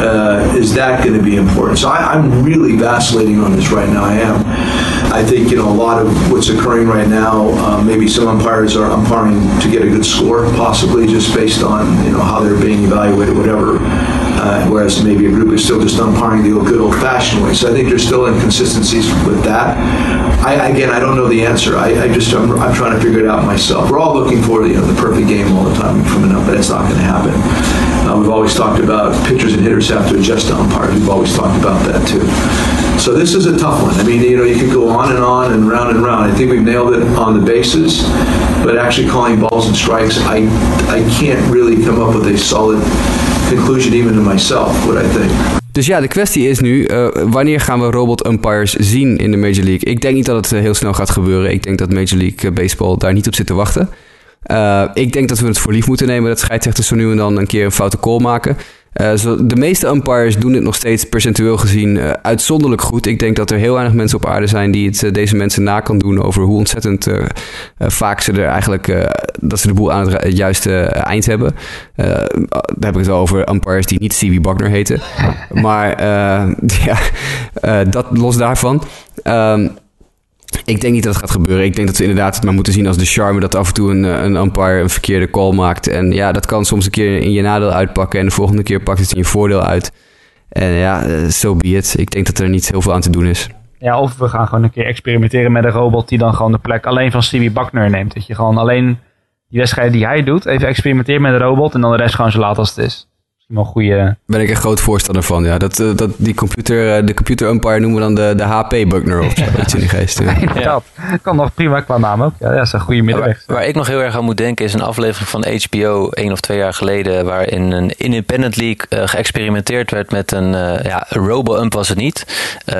uh, is that going to be important? So I, I'm really vacillating on this right now. I am. I think you know a lot of what's occurring right now. Uh, maybe some umpires are umpiring to get a good score, possibly just based on you know how they're being evaluated, whatever. Uh, whereas maybe a group is still just umpiring the old, good old-fashioned way. So I think there's still inconsistencies with that. I, again, I don't know the answer. I, I just I'm, I'm trying to figure it out myself. We're all looking for you know the perfect game all the time coming up, but it's not going to happen. Uh, we've always talked about pitchers and hitters have to adjust to umpires. We've always talked about that too. So this is a tough one. I mean, you know, you could go on and on and round and round. I think we've nailed it on the bases, but actually calling balls and strikes, I I can't really come up with a solid conclusion even to myself. What I think. Dus ja, de kwestie is nu, uh, wanneer gaan we robot umpires zien in de Major League? Ik denk niet dat het uh, heel snel gaat gebeuren. Ik denk dat Major League Baseball daar niet op zit te wachten. Uh, ik denk dat we het voor lief moeten nemen dat scheidsrechters zo nu en dan een keer een foute call maken. Uh, zo, de meeste umpires doen het nog steeds percentueel gezien uh, uitzonderlijk goed. Ik denk dat er heel weinig mensen op aarde zijn die het deze mensen na kan doen over hoe ontzettend vaak ze er eigenlijk dat ze de boel aan het juiste eind hebben. daar heb ik het wel over umpires die niet C.W. Buckner heten. Maar ja, dat los daarvan. Um, ik denk niet dat het gaat gebeuren. Ik denk dat we inderdaad het maar moeten zien als de charme dat af en toe een, een umpire een verkeerde call maakt. En ja, dat kan soms een keer in je nadeel uitpakken en de volgende keer pakt het in je voordeel uit. En ja, zo so be it. Ik denk dat er niet heel veel aan te doen is. Ja, of we gaan gewoon een keer experimenteren met een robot die dan gewoon de plek alleen van Stevie Buckner neemt. Dat je gewoon alleen die wedstrijden die hij doet, even experimenteren met een robot en dan de rest gewoon zo laat als het is wel een goede... Ben ik een groot voorstander van, ja. Dat, uh, dat, die computer, uh, de computer umpire noemen we dan de, de HP Buckner of zo. Iets in die geest. Ja. Inderdaad. Kan nog prima qua naam ook. Ja, dat is een goede middenweg. Waar, waar, ik nog heel erg aan moet denken is een aflevering van HBO één of twee jaar geleden... waarin een Independent League uh, geëxperimenteerd werd met een... ja, robo-ump was het niet.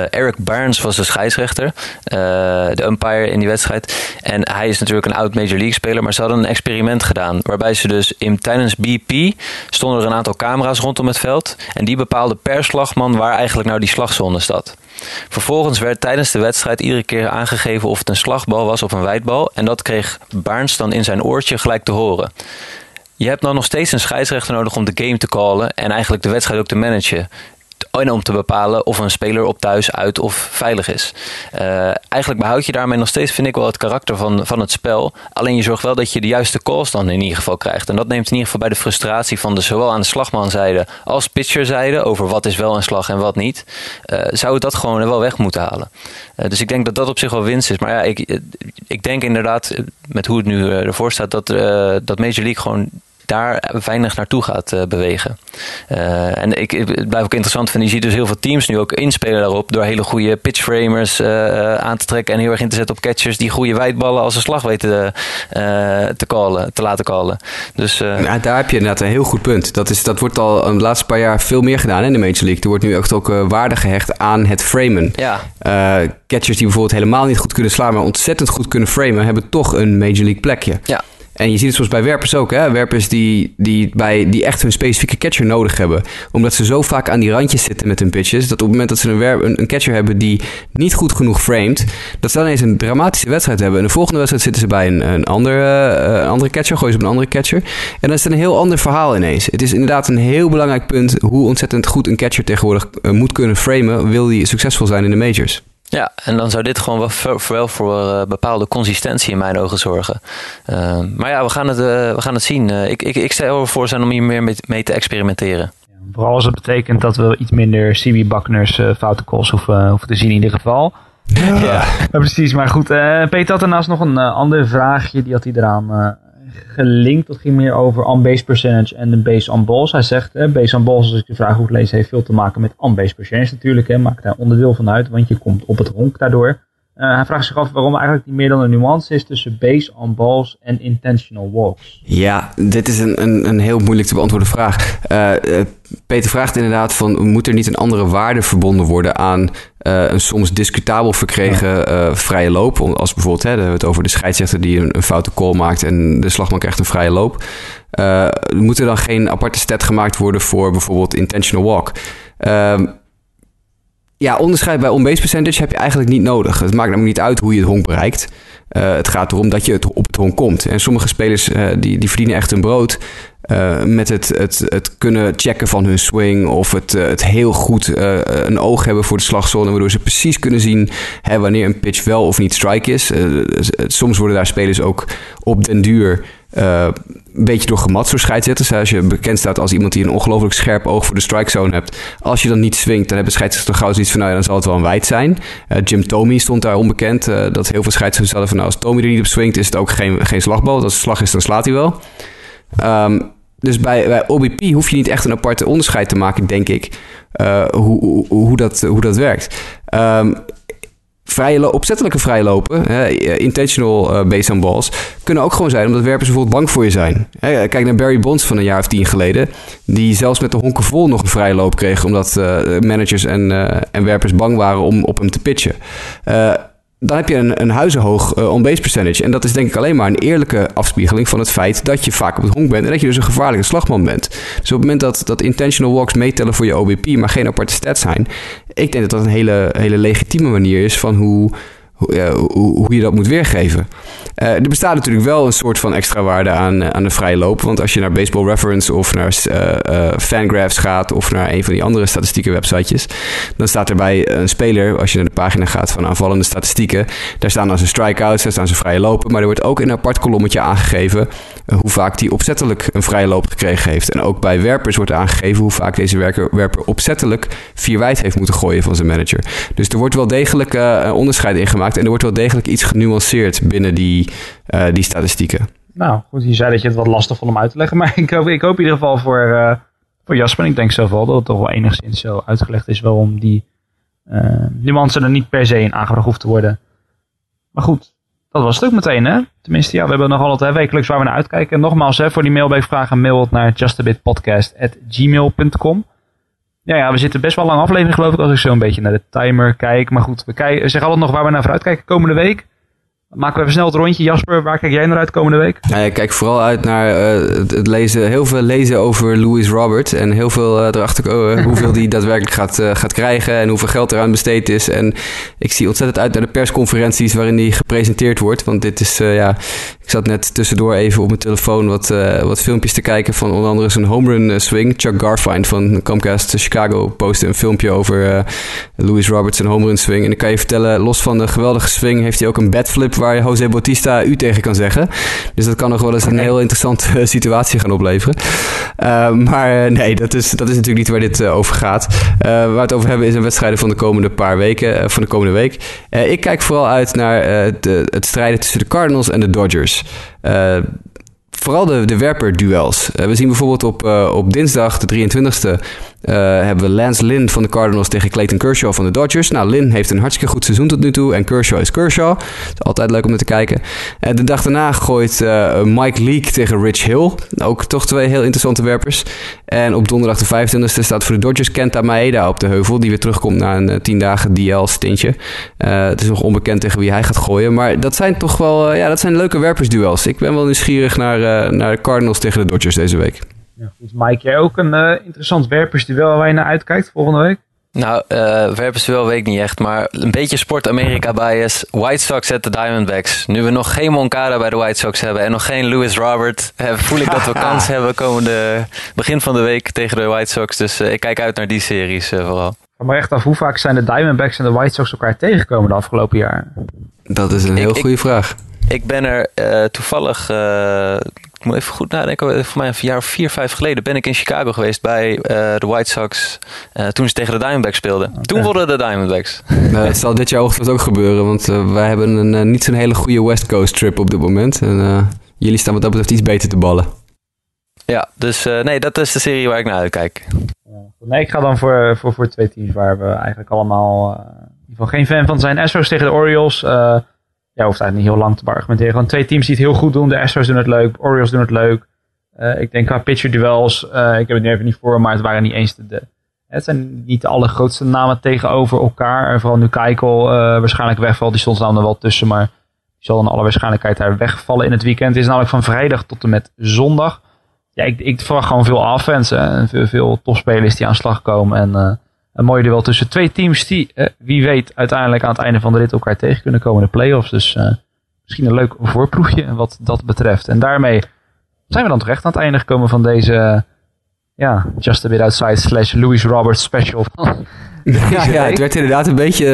Eric Barnes was de scheidsrechter. de umpire in die wedstrijd. En hij is natuurlijk een oud Major League speler... maar ze hadden een experiment gedaan... waarbij ze dus in, tijdens BP stonden er een aantal camera's camera's rondom het veld. En die bepaalde per slagman waar eigenlijk nou die slagzone staat. Vervolgens werd tijdens de wedstrijd iedere keer aangegeven of het een slagbal was of een wijdbal. En dat kreeg Barnes dan in zijn oortje gelijk te horen. Je hebt dan nog steeds een scheidsrechter nodig om de game te callen en eigenlijk de wedstrijd ook te managen en om te bepalen of een speler op thuis, uit of veilig is. Uh, eigenlijk behoud je daarmee nog steeds, vind ik wel, het karakter van, van het spel. Alleen je zorgt wel dat je de juiste calls dan in ieder geval krijgt. En dat neemt in ieder geval bij de frustratie van de zowel aan de slagmanzijde als pitcherzijde over wat is wel een slag en wat niet. Uh, zou het dat gewoon wel weg moeten halen. Uh, dus ik denk dat dat op zich wel winst is. Maar ja, ik, ik denk inderdaad, met hoe het nu ervoor staat, dat, dat Major League gewoon daar weinig naartoe gaat uh, bewegen. Uh, en ik, het blijft ook interessant vinden. Je ziet dus heel veel teams nu ook inspelen daarop. Door hele goede pitchframers uh, aan te trekken. En heel erg in te zetten op catchers die goede wijdballen als een slag weten te, callen, te laten callen. Dus, daar heb je inderdaad een heel goed punt. Dat, is, dat wordt al de laatste paar jaar veel meer gedaan in de Major League. Er wordt nu echt ook waarde gehecht aan het framen. Ja. catchers die bijvoorbeeld helemaal niet goed kunnen slaan, maar ontzettend goed kunnen framen, hebben toch een Major League plekje. Ja. En je ziet het zoals bij werpers ook. Hè? Werpers die, die, bij, die echt hun specifieke catcher nodig hebben. Omdat ze zo vaak aan die randjes zitten met hun pitches. Dat op het moment dat ze een, een, catcher hebben die niet goed genoeg framed. Dat ze dan eens een dramatische wedstrijd hebben. En de volgende wedstrijd zitten ze bij een, een andere, uh, andere catcher. Gooien ze op een andere catcher. En dan is het een heel ander verhaal ineens. Het is inderdaad een heel belangrijk punt. Hoe ontzettend goed een catcher tegenwoordig uh, moet kunnen framen. Wil die succesvol zijn in de majors. Ja, en dan zou dit gewoon wel voor, wel voor uh, bepaalde consistentie in mijn ogen zorgen. Uh, maar ja, we gaan het, uh, we gaan het zien. ik, ik, ik stel ervoor zijn om hier meer mee, mee te experimenteren. Ja, vooral als het betekent dat we iets minder CB Buckners foute calls hoeven, hoeven te zien in ieder geval. Ja, ja precies. Maar goed, Peter had daarnaast nog een ander vraagje. Die had hij eraan gelinkt. Dat ging meer over on-base percentage en de base on balls. Hij zegt, hè, base on balls, als ik de vraag goed lees, heeft veel te maken met on-base percentage natuurlijk. Hè, maakt daar onderdeel van uit, want je komt op het honk daardoor. Uh, hij vraagt zich af waarom eigenlijk niet meer dan een nuance is tussen base on balls en intentional walks. Ja, dit is een, een, een heel moeilijk te beantwoorden vraag. Uh, Peter vraagt inderdaad van, moet er niet een andere waarde verbonden worden aan een soms discutabel verkregen vrije loop? Als bijvoorbeeld, hè, we hebben het over de scheidsrechter die een, een foute call maakt en de slagman krijgt een vrije loop. moet er dan geen aparte stat gemaakt worden voor bijvoorbeeld intentional walk? Ehm, ja, onderscheid bij on-base percentage heb je eigenlijk niet nodig. Het maakt namelijk niet uit hoe je het honk bereikt. Uh, het gaat erom dat je het op het honk komt. En sommige spelers uh, die, die verdienen echt een brood uh, met het, het, het kunnen checken van hun swing. Of het, het heel goed een oog hebben voor de slagzone. Waardoor ze precies kunnen zien hè, wanneer een pitch wel of niet strike is. soms worden daar spelers ook op den duur uh, een beetje door gemat door scheidsrechters. Als je bekend staat als iemand die een ongelooflijk scherp oog voor de strike zone hebt. Als je dan niet swingt, dan hebben scheidsrechters gauw zoiets van, nou dan zal het wel een wijd zijn. Uh, Jim Tomey stond daar onbekend. Uh, dat heel veel scheidsrechters hadden van, nou, als Tomey er niet op swingt, is het ook geen, geen slagbal. Als slag is, dan slaat hij wel. Um, dus bij, bij OBP hoef je niet echt een aparte onderscheid te maken, denk ik, hoe, hoe, hoe, dat, hoe dat werkt. Um, vrije opzettelijke vrijlopen, hè, intentional uh, based on balls, kunnen ook gewoon zijn omdat werpers bijvoorbeeld bang voor je zijn. Kijk naar Barry Bonds van een jaar of tien geleden, die zelfs met de honken vol nog een vrije loop kreeg omdat uh, managers en, uh, en werpers bang waren om op hem te pitchen dan heb je een, een huizenhoog uh, on-base percentage. En dat is denk ik alleen maar een eerlijke afspiegeling van het feit dat je vaak op het honk bent en dat je dus een gevaarlijke slagman bent. Dus op het moment dat, dat intentional walks meetellen voor je OBP, maar geen aparte stats zijn, ik denk dat dat een hele, hele legitieme manier is van hoe, hoe, je dat moet weergeven. Uh, er bestaat natuurlijk wel een soort van extra waarde aan, uh, aan de vrije loop. Want als je naar Baseball Reference of naar uh, Fangraphs gaat of naar een van die andere statistieke websitejes, dan staat er bij een speler, als je naar de pagina gaat van aanvallende statistieken, daar staan dan zijn strikeouts, daar staan zijn vrije lopen. Maar er wordt ook in een apart kolommetje aangegeven hoe vaak hij opzettelijk een vrije loop gekregen heeft. En ook bij werpers wordt aangegeven hoe vaak deze werper opzettelijk vier wijd heeft moeten gooien van zijn manager. Dus er wordt wel degelijk onderscheid in gemaakt. En er wordt wel degelijk iets genuanceerd binnen die, uh, die statistieken. Nou, goed, je zei dat je het wat lastig vond om uit te leggen. Maar ik hoop, ik hoop in ieder geval voor, uh, voor Jasper. En ik denk zelf wel dat het toch wel enigszins zo uitgelegd is waarom die uh, nuance er niet per se in aangebracht hoeft te worden. Maar goed, dat was het ook meteen, hè? Tenminste, ja, we hebben nog altijd wekelijks waar we naar uitkijken. En nogmaals, hè, voor die mailbackvragen mail het naar justabitpodcast.gmail.com. Ja, ja, we zitten best wel lang aflevering geloof ik als ik zo een beetje naar de timer kijk. Maar goed, we kijken, zeggen altijd nog waar we naar vooruit kijken komende week. Maken we even snel het rondje. Jasper, waar kijk jij naar uit komende week? Ik kijk vooral uit naar uh, het lezen, heel veel lezen over Louis Robert. En heel veel uh, erachter komen hoeveel die daadwerkelijk gaat, gaat krijgen en hoeveel geld eraan besteed is. En ik zie ontzettend uit naar de persconferenties waarin die gepresenteerd wordt. Want dit is, ja, ik zat net tussendoor even op mijn telefoon wat, wat filmpjes te kijken van onder andere zijn home run swing. Chuck Garfine van Comcast Chicago postte een filmpje over Louis Roberts en home run swing. En ik kan je vertellen, los van de geweldige swing heeft hij ook een flip waar José Bautista u tegen kan zeggen. Dus dat kan nog wel eens een heel interessante eh, situatie gaan opleveren. Uh, maar eh, nee, dat is, dat is natuurlijk niet waar dit uh, over gaat. Waar we het over hebben is een wedstrijden van de komende paar weken, van de komende week. ik kijk vooral uit naar de, het strijden tussen de Cardinals en de Dodgers vooral de, de werperduels. Uh, we zien bijvoorbeeld op, uh, op dinsdag, de 23e, uh, hebben we Lance Lynn van de Cardinals tegen Clayton Kershaw van de Dodgers. Nou, Lynn heeft een hartstikke goed seizoen tot nu toe en Kershaw is Kershaw. Is altijd leuk om naar te kijken. En de dag daarna gooit uh, Mike Leake tegen Rich Hill. Ook toch twee heel interessante werpers. En op donderdag de 25e staat voor de Dodgers Kenta Maeda op de heuvel. Die weer terugkomt na een 10 dagen DL-stintje. het is nog onbekend tegen wie hij gaat gooien. Maar dat zijn toch wel ja, dat zijn leuke werpersduels. Ik ben wel nieuwsgierig naar, naar de Cardinals tegen de Dodgers deze week. Ja, goed. Mike, jij ook een uh, interessant werpersduel waar je naar uitkijkt volgende week? Nou, uh, werpersduel weet ik niet echt, maar een beetje sport Amerika bias. White Sox at de Diamondbacks. Nu we nog geen Moncada bij de White Sox hebben en nog geen Lewis Robert, voel ik dat we kans hebben komende begin van de week tegen de White Sox. Dus uh, ik kijk uit naar die series vooral. Maar echt af, hoe vaak zijn de Diamondbacks en de White Sox elkaar tegengekomen de afgelopen jaar? Dat is een heel goede vraag. Ik ben er toevallig ik moet even goed nadenken. Voor mij een jaar of vier, vijf geleden ben ik in Chicago geweest bij uh, de White Sox. Uh, toen ze tegen de Diamondbacks speelden. Okay. Toen wonnen de Diamondbacks. Het zal dit jaar ochtend ook gebeuren. Want uh, wij hebben een niet zo'n hele goede West Coast trip op dit moment. En jullie staan wat dat betreft iets beter te ballen. Ja, dus nee, dat is de serie waar ik naar uitkijk. Nee, ik ga dan voor, voor, voor twee teams waar we eigenlijk allemaal ieder geval geen fan van zijn. Astros tegen de Orioles. Ja, hoeft eigenlijk niet heel lang te argumenteren. Gewoon twee teams die het heel goed doen. De Astros doen het leuk, Orioles doen het leuk. Uh, ik denk qua pitcher duels, uh, ik heb het nu even niet voor, maar het waren niet eens de, het zijn niet de allergrootste namen tegenover elkaar. En vooral nu Keikel uh, waarschijnlijk wegvalt. Die stond er wel tussen, maar die zal in alle waarschijnlijkheid daar wegvallen in het weekend. Het is namelijk van vrijdag tot en met zondag. Ja, ik, ik verwacht gewoon veel offense en veel, veel topspelers die aan slag komen. En een mooi duel tussen twee teams die, uh, wie weet, uiteindelijk aan het einde van de rit elkaar tegen kunnen komen in de playoffs. Dus uh, misschien een leuk voorproefje wat dat betreft. En daarmee zijn we dan terecht aan het einde gekomen van deze ja, Just a Bit Outside slash Louis Roberts special. ja, ja, het werd inderdaad een beetje,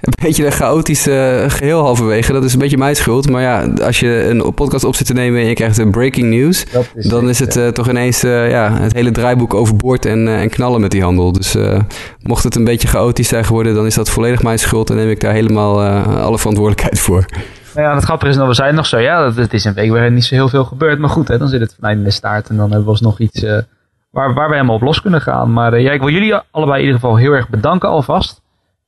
een beetje een chaotisch uh, geheel halverwege. Dat is een beetje mijn schuld. Maar ja, als je een podcast op zit te nemen en je krijgt een breaking news... Is dan is het uh, toch ineens uh, ja, het hele draaiboek overboord en, en knallen met die handel. Dus mocht het een beetje chaotisch zijn geworden, dan is dat volledig mijn schuld. En neem ik daar helemaal alle verantwoordelijkheid voor. Nou ja, het grappige is nog, we zijn nog zo, ja, het is een week waarin niet zo heel veel gebeurt. Maar goed, hè, dan zit het vanuit in de staart en dan hebben we alsnog iets waar, waar we helemaal op los kunnen gaan. Maar uh, ja, ik wil jullie allebei in ieder geval heel erg bedanken alvast.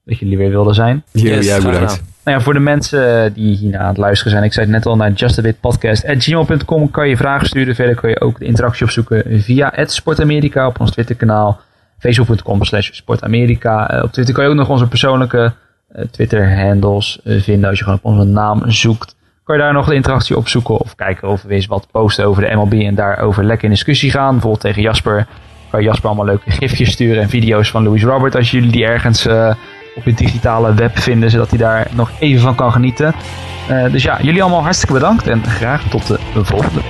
Dat jullie weer wilden zijn. Yes, jij bedankt. Nou ja, voor de mensen die hier aan het luisteren zijn. Ik zei het net al naar justabitpodcast.gmail.com kan je vragen sturen. Verder kun je ook de interactie opzoeken via het Sportamerika op ons Twitter kanaal. Facebook.com slash Sportamerika. Uh, op Twitter kan je ook nog onze persoonlijke uh, Twitter handles vinden als je gewoon op onze naam zoekt kan je daar nog de interactie opzoeken of kijken of we eens wat posten over de MLB en daarover lekker in discussie gaan. Bijvoorbeeld tegen Jasper. Kan Jasper allemaal leuke gifjes sturen en video's van Louis Robert als jullie die ergens uh, op het digitale web vinden, zodat hij daar nog even van kan genieten. Uh, dus ja, jullie allemaal hartstikke bedankt en graag tot de volgende.